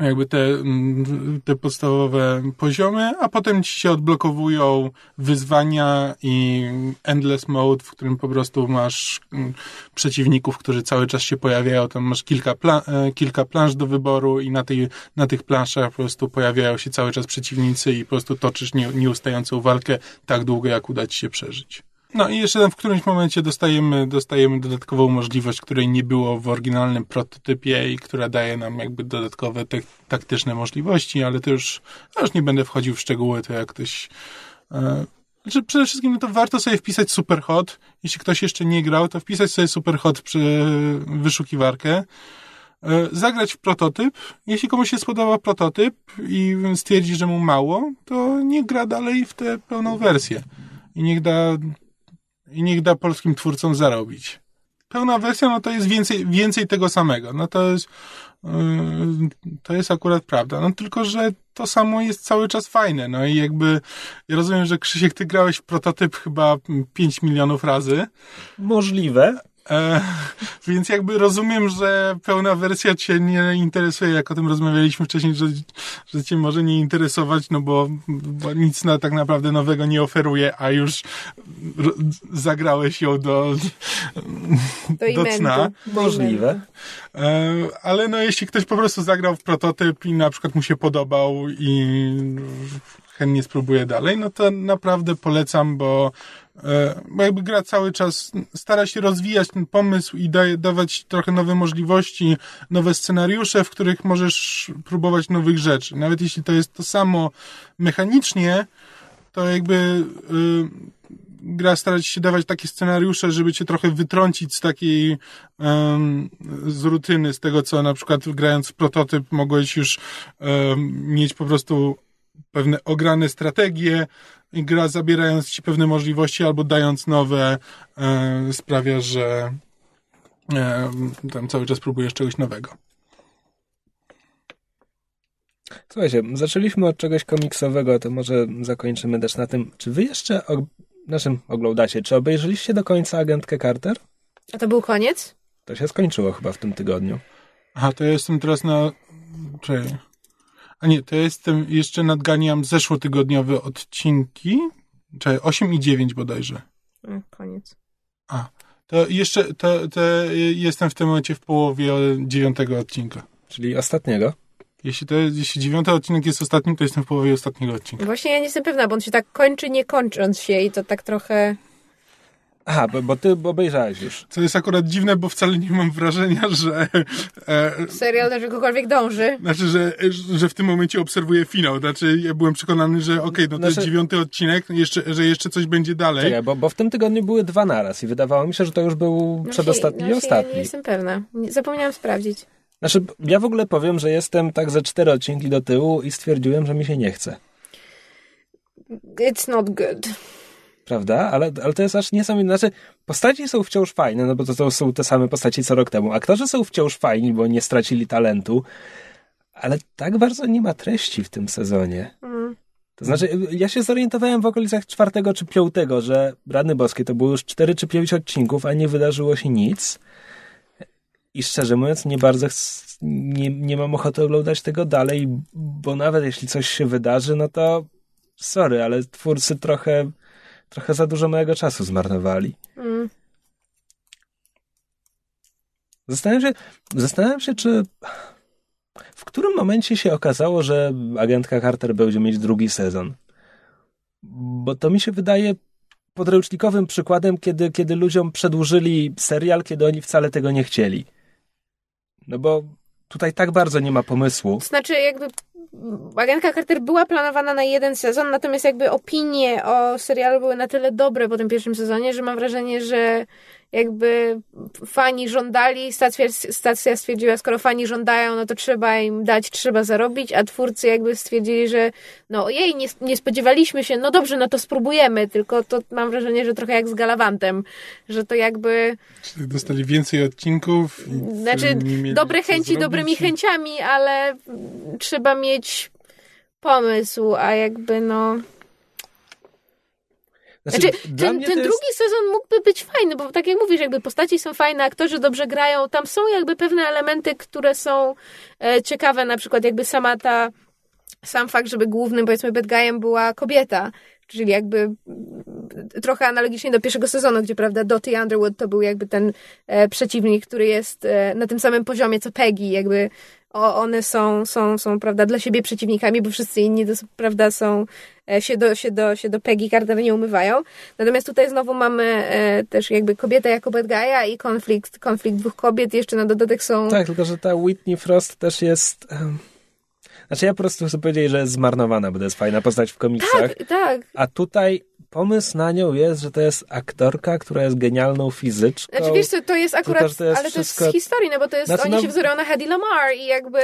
S1: jakby te, mm, te podstawowe poziomy, a potem ci się odblokowują wyzwania i endless mode, w którym po prostu masz mm, przeciwników, którzy cały czas się pojawiają, tam masz kilka, pla- e, kilka plansz do wyboru i na, tej, na tych planszach po prostu pojawiają się cały czas przeciwnicy i po prostu toczysz nie, nieustającą walkę tak długo, jak uda ci się przeżyć. No i jeszcze w którymś momencie dostajemy, dostajemy dodatkową możliwość, której nie było w oryginalnym prototypie i która daje nam jakby dodatkowe te, taktyczne możliwości, ale to już, już nie będę wchodził w szczegóły, to jak ktoś... E, znaczy przede wszystkim no to warto sobie wpisać Superhot. Jeśli ktoś jeszcze nie grał, to wpisać sobie Superhot przy wyszukiwarkę e, zagrać w prototyp. Jeśli komuś się spodoba prototyp i stwierdzi, że mu mało, to nie gra dalej w tę pełną wersję. I niech da i niech da polskim twórcom zarobić. Pełna wersja, no to jest więcej, więcej tego samego. No to jest, yy, to jest akurat prawda. No tylko, że to samo jest cały czas fajne. No i jakby, ja rozumiem, że Krzysiek, ty grałeś w prototyp chyba 5 milionów razy.
S3: Możliwe.
S1: E, więc jakby rozumiem, że pełna wersja cię nie interesuje, jak o tym rozmawialiśmy wcześniej, że, że cię może nie interesować, no bo, bo nic na, tak naprawdę nowego nie oferuje, a już zagrałeś ją do, do, do cna.
S3: Możliwe.
S1: E, ale no jeśli ktoś po prostu zagrał w prototyp i na przykład mu się podobał i chętnie spróbuje dalej, no to naprawdę polecam, bo bo jakby gra cały czas stara się rozwijać ten pomysł i daje, dawać trochę nowe możliwości, nowe scenariusze, w których możesz próbować nowych rzeczy. Nawet jeśli to jest to samo mechanicznie, to jakby y, gra stara się dawać takie scenariusze, żeby cię trochę wytrącić z takiej z rutyny, z tego co na przykład grając w prototyp mogłeś już mieć po prostu pewne ograne strategie, gra zabierając ci pewne możliwości albo dając nowe e, sprawia, że e, tam cały czas próbujesz czegoś nowego.
S3: Słuchajcie, zaczęliśmy od czegoś komiksowego, to może zakończymy też na tym, czy wy jeszcze o, naszym oglądacie, czy obejrzeliście do końca agentkę Carter?
S2: A to był koniec?
S3: To się skończyło chyba w tym tygodniu.
S1: Aha, to ja jestem teraz na... Czekaj. A nie, to jestem, jeszcze nadganiam zeszłotygodniowe odcinki, czyli 8 i 9 bodajże.
S2: Mm, koniec.
S1: A, to jeszcze, to, to jestem w tym momencie w połowie dziewiątego odcinka.
S3: Czyli ostatniego?
S1: Jeśli, to, jeśli dziewiąty odcinek jest ostatnim, to jestem w połowie ostatniego odcinka.
S2: Właśnie ja nie jestem pewna, bo on się tak kończy, nie kończąc się i to tak trochę...
S3: Aha, bo, bo ty obejrzałeś już.
S1: Co jest akurat dziwne, bo wcale nie mam wrażenia, że...
S2: E, Serial do czegokolwiek dąży.
S1: Znaczy, że, że w tym momencie obserwuję finał. Znaczy, ja byłem przekonany, że okej, okay, no to znaczy... jest dziewiąty odcinek, jeszcze, że jeszcze coś będzie dalej.
S3: Czekaj, bo, bo w tym tygodniu były dwa naraz i wydawało mi się, że to już był no przedostatni no i ostatni. Ja
S2: nie jestem pewna. Zapomniałam sprawdzić.
S3: Znaczy, ja w ogóle powiem, że jestem tak ze cztery odcinki do tyłu i stwierdziłem, że mi się nie chce.
S2: It's not good
S3: prawda? Ale, ale to jest aż niesamowite. Znaczy, postaci są wciąż fajne, no bo to, to są te same postaci co rok temu. Aktorzy są wciąż fajni, bo nie stracili talentu, ale tak bardzo nie ma treści w tym sezonie. Mm. To znaczy, ja się zorientowałem w okolicach czwartego czy piątego, że Rany Boskie to było już cztery czy pięć odcinków, a nie wydarzyło się nic. I szczerze mówiąc, nie bardzo nie, nie mam ochoty oglądać tego dalej, bo nawet jeśli coś się wydarzy, no to sorry, ale twórcy trochę trochę za dużo mojego czasu zmarnowali. Mm. Zastanawiam się, zastanawiam się, czy w którym momencie się okazało, że agentka Carter będzie mieć drugi sezon. Bo to mi się wydaje podręcznikowym przykładem, kiedy, kiedy ludziom przedłużyli serial, kiedy oni wcale tego nie chcieli. No bo tutaj tak bardzo nie ma pomysłu.
S2: Znaczy, jakby Agentka Carter była planowana na jeden sezon, natomiast jakby opinie o serialu były na tyle dobre po tym pierwszym sezonie, że mam wrażenie, że jakby fani żądali, stacja, stacja stwierdziła, skoro fani żądają, no to trzeba im dać, trzeba zarobić, a twórcy jakby stwierdzili, że no ojej, nie, nie spodziewaliśmy się, no dobrze, no to spróbujemy, tylko to mam wrażenie, że trochę jak z Galavantem, że to jakby...
S1: Czyli dostali więcej odcinków.
S2: Znaczy, dobre chęci zrobić. dobrymi chęciami, ale trzeba mieć pomysł, a jakby no... Znaczy, znaczy ten, ten jest... drugi sezon mógłby być fajny, bo tak jak mówisz, jakby postaci są fajne, aktorzy dobrze grają, tam są jakby pewne elementy, które są e, ciekawe, na przykład jakby sama ta, sam fakt, żeby głównym, powiedzmy, bad guyem była kobieta, czyli jakby trochę analogicznie do pierwszego sezonu, gdzie, prawda, Dottie Underwood to był jakby ten e, przeciwnik, który jest e, na tym samym poziomie co Peggy, jakby o, one są, są, są, prawda, dla siebie przeciwnikami, bo wszyscy inni, prawda, są, e, się do, się do, się do Peggy Carter nie umywają. Natomiast tutaj znowu mamy e, też jakby kobietę jako bad guy'a i konflikt, konflikt dwóch kobiet. Jeszcze na dodatek są...
S3: Tak, tylko że ta Whitney Frost też jest... Znaczy ja po prostu chcę powiedzieć, że jest zmarnowana, bo to jest fajna postać w komiksach.
S2: Tak, tak.
S3: A tutaj pomysł na nią jest, że to jest aktorka, która jest genialną fizyczką.
S2: Znaczy wiesz co, to jest akurat, to, jest ale wszystko... to jest z historii, no bo to jest, znaczy, oni no... się wzorują na Hedy Lamar i jakby...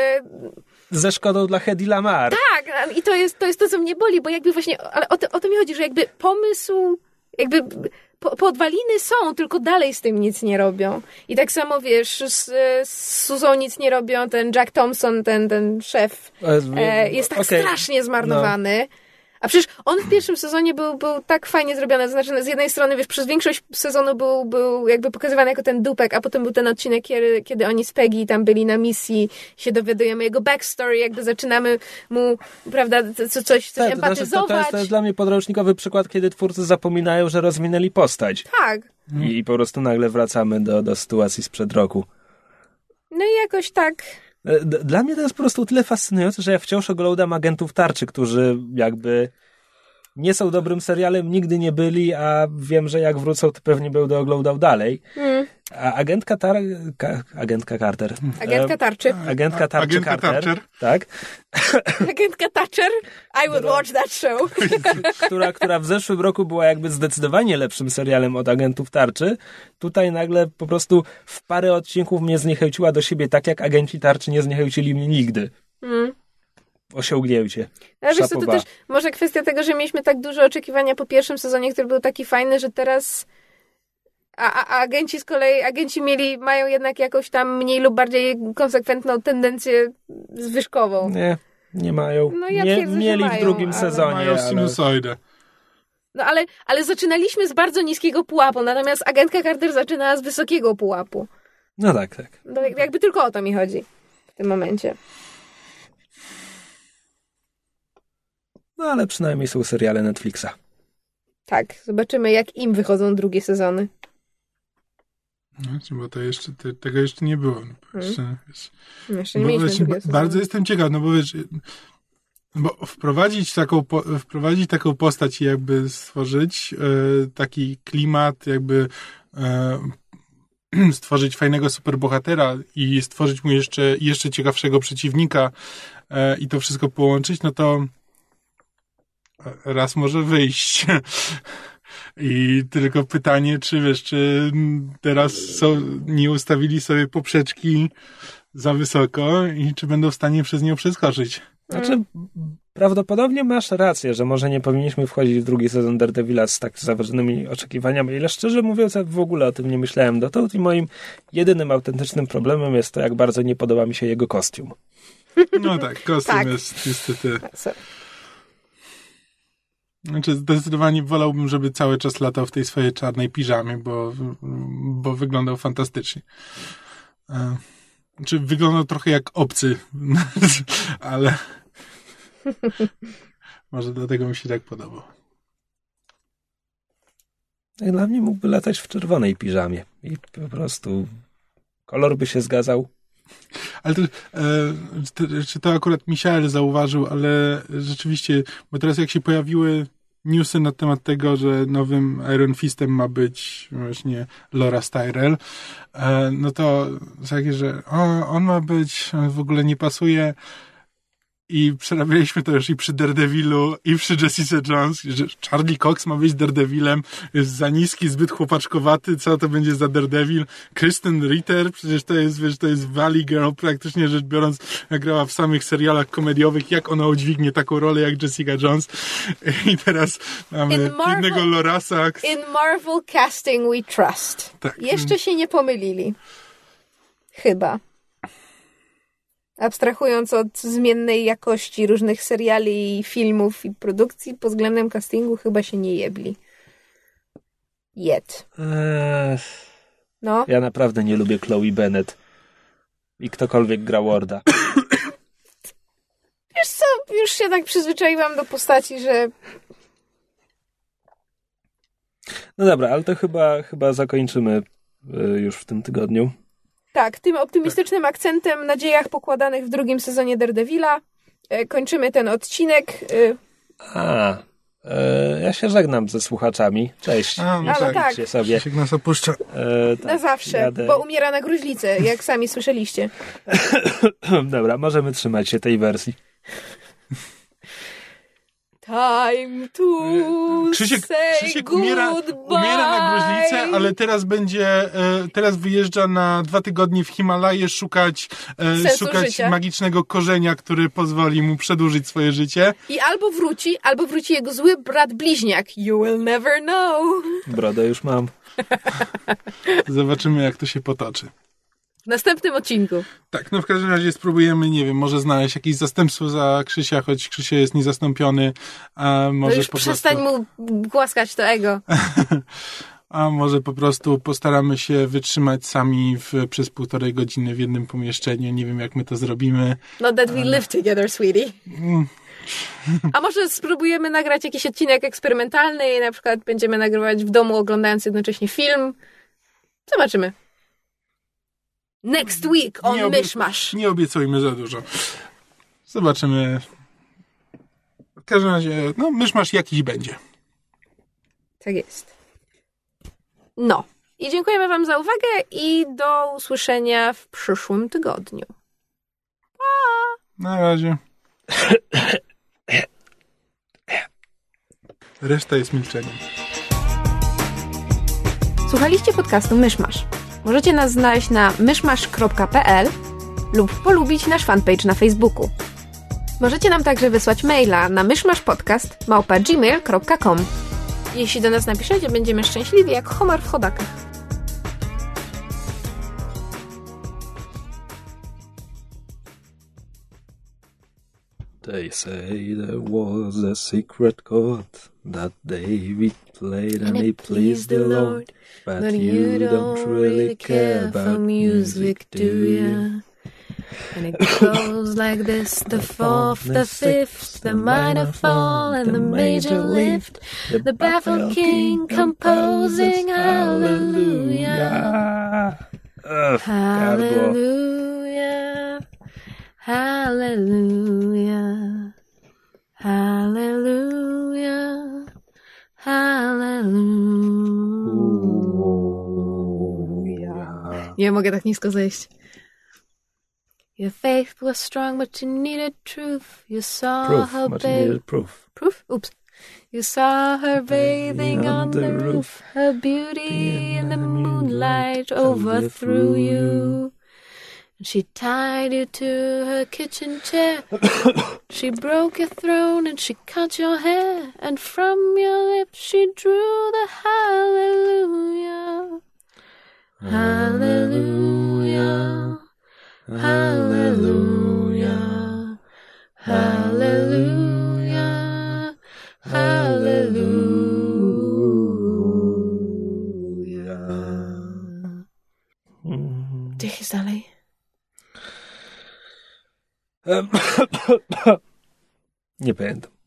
S3: Ze szkodą dla Hedy Lamar.
S2: Tak, i to jest to, jest to co mnie boli, bo jakby właśnie, ale o to, o to mi chodzi, że jakby pomysł, jakby podwaliny są, tylko dalej z tym nic nie robią. I tak samo, wiesz, z, z Suzą nic nie robią, ten Jack Thompson, ten, ten szef, e, jest tak okay. strasznie zmarnowany. No. A przecież on w pierwszym sezonie był, był tak fajnie zrobiony, to znaczy z jednej strony, wiesz, przez większość sezonu był, był jakby pokazywany jako ten dupek, a potem był ten odcinek, kiedy, kiedy oni z Peggy tam byli na misji, się dowiadujemy jego backstory, jakby zaczynamy mu, prawda, co, coś, coś tak, empatyzować. To,
S3: to, jest, to jest dla mnie podręcznikowy przykład, kiedy twórcy zapominają, że rozwinęli postać.
S2: Tak.
S3: I, i po prostu nagle wracamy do, do sytuacji sprzed roku.
S2: No i jakoś tak...
S3: E, dla mnie to jest po prostu tyle fascynujące, że ja wciąż oglądam agentów tarczy, którzy jakby nie są dobrym serialem, nigdy nie byli, a wiem, że jak wrócą, to pewnie będę oglądał dalej. Mm. A agentka, tar... Ka... agentka Carter.
S2: Agentka Tarczy.
S3: Agentka Tarczy agentka Carter. Tarcher. Tak.
S2: Agentka Thatcher. I would watch that show.
S3: która, która w zeszłym roku była jakby zdecydowanie lepszym serialem od agentów Tarczy. Tutaj nagle po prostu w parę odcinków mnie zniechęciła do siebie tak, jak agenci Tarczy nie zniechęcili mnie nigdy. Mm osiągnięcie.
S2: Ale wiesz co, to też może kwestia tego, że mieliśmy tak duże oczekiwania po pierwszym sezonie, który był taki fajny, że teraz a, a, a, agenci z kolei, agenci mieli, mają jednak jakąś tam mniej lub bardziej konsekwentną tendencję zwyżkową.
S3: Nie, nie mają. No ja nie, mieli mają, w drugim sezonie.
S1: Mają sinusoidę.
S2: No ale, ale zaczynaliśmy z bardzo niskiego pułapu, natomiast agentka Carter zaczynała z wysokiego pułapu.
S3: No tak, tak.
S2: No, jakby tylko o to mi chodzi w tym momencie.
S3: No ale przynajmniej są seriale Netflixa.
S2: Tak, zobaczymy jak im wychodzą drugie sezony.
S1: No, bo to jeszcze, te, tego jeszcze nie było. No,
S2: hmm. Jeszcze, wiesz, jeszcze nie mieliśmy
S1: wiesz, Bardzo jestem ciekaw, no bo wiesz, bo wprowadzić taką, wprowadzić taką postać i jakby stworzyć e, taki klimat, jakby e, stworzyć fajnego superbohatera i stworzyć mu jeszcze, jeszcze ciekawszego przeciwnika e, i to wszystko połączyć, no to raz może wyjść. I tylko pytanie, czy wiesz, czy teraz są, nie ustawili sobie poprzeczki za wysoko i czy będą w stanie przez nią przeskoczyć.
S3: Znaczy, prawdopodobnie masz rację, że może nie powinniśmy wchodzić w drugi sezon Daredevila z tak zaważonymi oczekiwaniami, ile szczerze mówiąc, ja w ogóle o tym nie myślałem dotąd i moim jedynym autentycznym problemem jest to, jak bardzo nie podoba mi się jego kostium.
S1: No tak, kostium tak. jest niestety... Znaczy, zdecydowanie wolałbym, żeby cały czas latał w tej swojej czarnej piżamie, bo, bo wyglądał fantastycznie. Znaczy, wyglądał trochę jak obcy, ale może dlatego mi się tak podobał.
S3: Dla mnie mógłby latać w czerwonej piżamie i po prostu kolor by się zgadzał.
S1: Ale e, czy to akurat Michael zauważył, ale rzeczywiście, bo teraz jak się pojawiły newsy na temat tego, że nowym Iron Fistem ma być właśnie Laura Styrell, e, no to takie, że o, on ma być, w ogóle nie pasuje. I przerabialiśmy to już i przy Daredevilu, i przy Jessica Jones, że Charlie Cox ma być Daredevilem, jest za niski, zbyt chłopaczkowaty, co to będzie za Daredevil? Kristen Ritter, przecież to jest, wiesz, to jest Valley Girl, praktycznie rzecz biorąc, grała w samych serialach komediowych, jak ona udźwignie taką rolę jak Jessica Jones. I teraz mamy
S2: Marvel-
S1: innego Lorasa.
S2: In Marvel casting we trust.
S1: Tak.
S2: Jeszcze się nie pomylili. Chyba. Abstrahując od zmiennej jakości różnych seriali, filmów i produkcji, pod względem castingu chyba się nie jebli. Yet.
S3: Eee,
S2: No.
S3: ja naprawdę nie lubię Chloe Bennett. I ktokolwiek gra Warda.
S2: Wiesz co, już się tak przyzwyczaiłam do postaci, że
S3: No dobra, ale to chyba, chyba zakończymy y, już w tym tygodniu.
S2: Tak, tym optymistycznym akcentem, nadziejach pokładanych w drugim sezonie Daredevila e, kończymy ten odcinek. E,
S3: A, e, ja się żegnam ze słuchaczami. Cześć.
S1: A, no tak.
S2: tak.
S3: Sobie.
S1: Krzysiek nas opuszcza.
S3: E, tak,
S2: na zawsze,
S3: jadę.
S2: bo umiera na gruźlicę, jak sami słyszeliście.
S3: Dobra, możemy trzymać się tej wersji.
S2: Time to
S1: Krzysiek,
S2: say
S1: Krzysiek umiera, umiera na gruźlicę, ale teraz będzie, e, teraz wyjeżdża na dwa tygodnie w Himalaje szukać,
S2: Sensu
S1: szukać
S2: życia.
S1: magicznego korzenia, który pozwoli mu przedłużyć swoje życie.
S2: I albo wróci, albo wróci jego zły brat bliźniak. You will never know.
S3: Brodę już mam.
S1: Zobaczymy, jak to się potoczy.
S2: W następnym odcinku.
S1: Tak, no w każdym razie spróbujemy, nie wiem, może znaleźć jakieś zastępstwo za Krzysia, choć Krzysia jest niezastąpiony, a
S2: To
S1: może
S2: już
S1: po
S2: przestań
S1: prostu,
S2: mu głaskać to ego.
S1: a może po prostu postaramy się wytrzymać sami w, przez półtorej godziny w jednym pomieszczeniu. Nie wiem, jak my to zrobimy.
S2: Not that we live together, sweetie.
S1: Mm.
S2: A może spróbujemy nagrać jakiś odcinek eksperymentalny i na przykład będziemy nagrywać w domu, oglądając jednocześnie film. Zobaczymy. Next week on
S1: Nie obie-
S2: Myszmasz.
S1: Nie obiecujmy za dużo. Zobaczymy. W każdym razie, no, myszmasz jakiś będzie.
S2: Tak jest. No. I dziękujemy Wam za uwagę i do usłyszenia w przyszłym tygodniu.
S1: Na razie. Reszta jest milczeniem.
S2: Słuchaliście podcastu Myszmasz. Możecie nas znaleźć na myszmasz.pl lub polubić nasz fanpage na Facebooku. Możecie nam także wysłać maila na myszmaszpodcast.gmail.com Jeśli do nas napiszecie, będziemy szczęśliwi jak homar w chodakach.
S3: They say there was a secret that David played and, it pleased the Lord. But, you don't really care for music, do you?
S2: And it goes like this the fourth, the fifth, the minor fall, and the major lift. The baffled king composing hallelujah. Hallelujah. Hallelujah. Hallelujah. Hallelujah. Nie mogę tak nisko zejść. Your faith was strong, but you needed truth. You saw
S3: Proof,
S2: her
S3: much needed proof.
S2: Proof? Oops. You saw her bathing on the roof. Her beauty in the moonlight overthrew you. She tied you to her kitchen chair. she broke your throne and she cut your hair. And from your lips she drew the hallelujah. Hallelujah. Hallelujah. Hallelujah. Hallelujah.
S3: Mm.
S2: Dych jest dalej.
S3: Em, Nie pamiętam.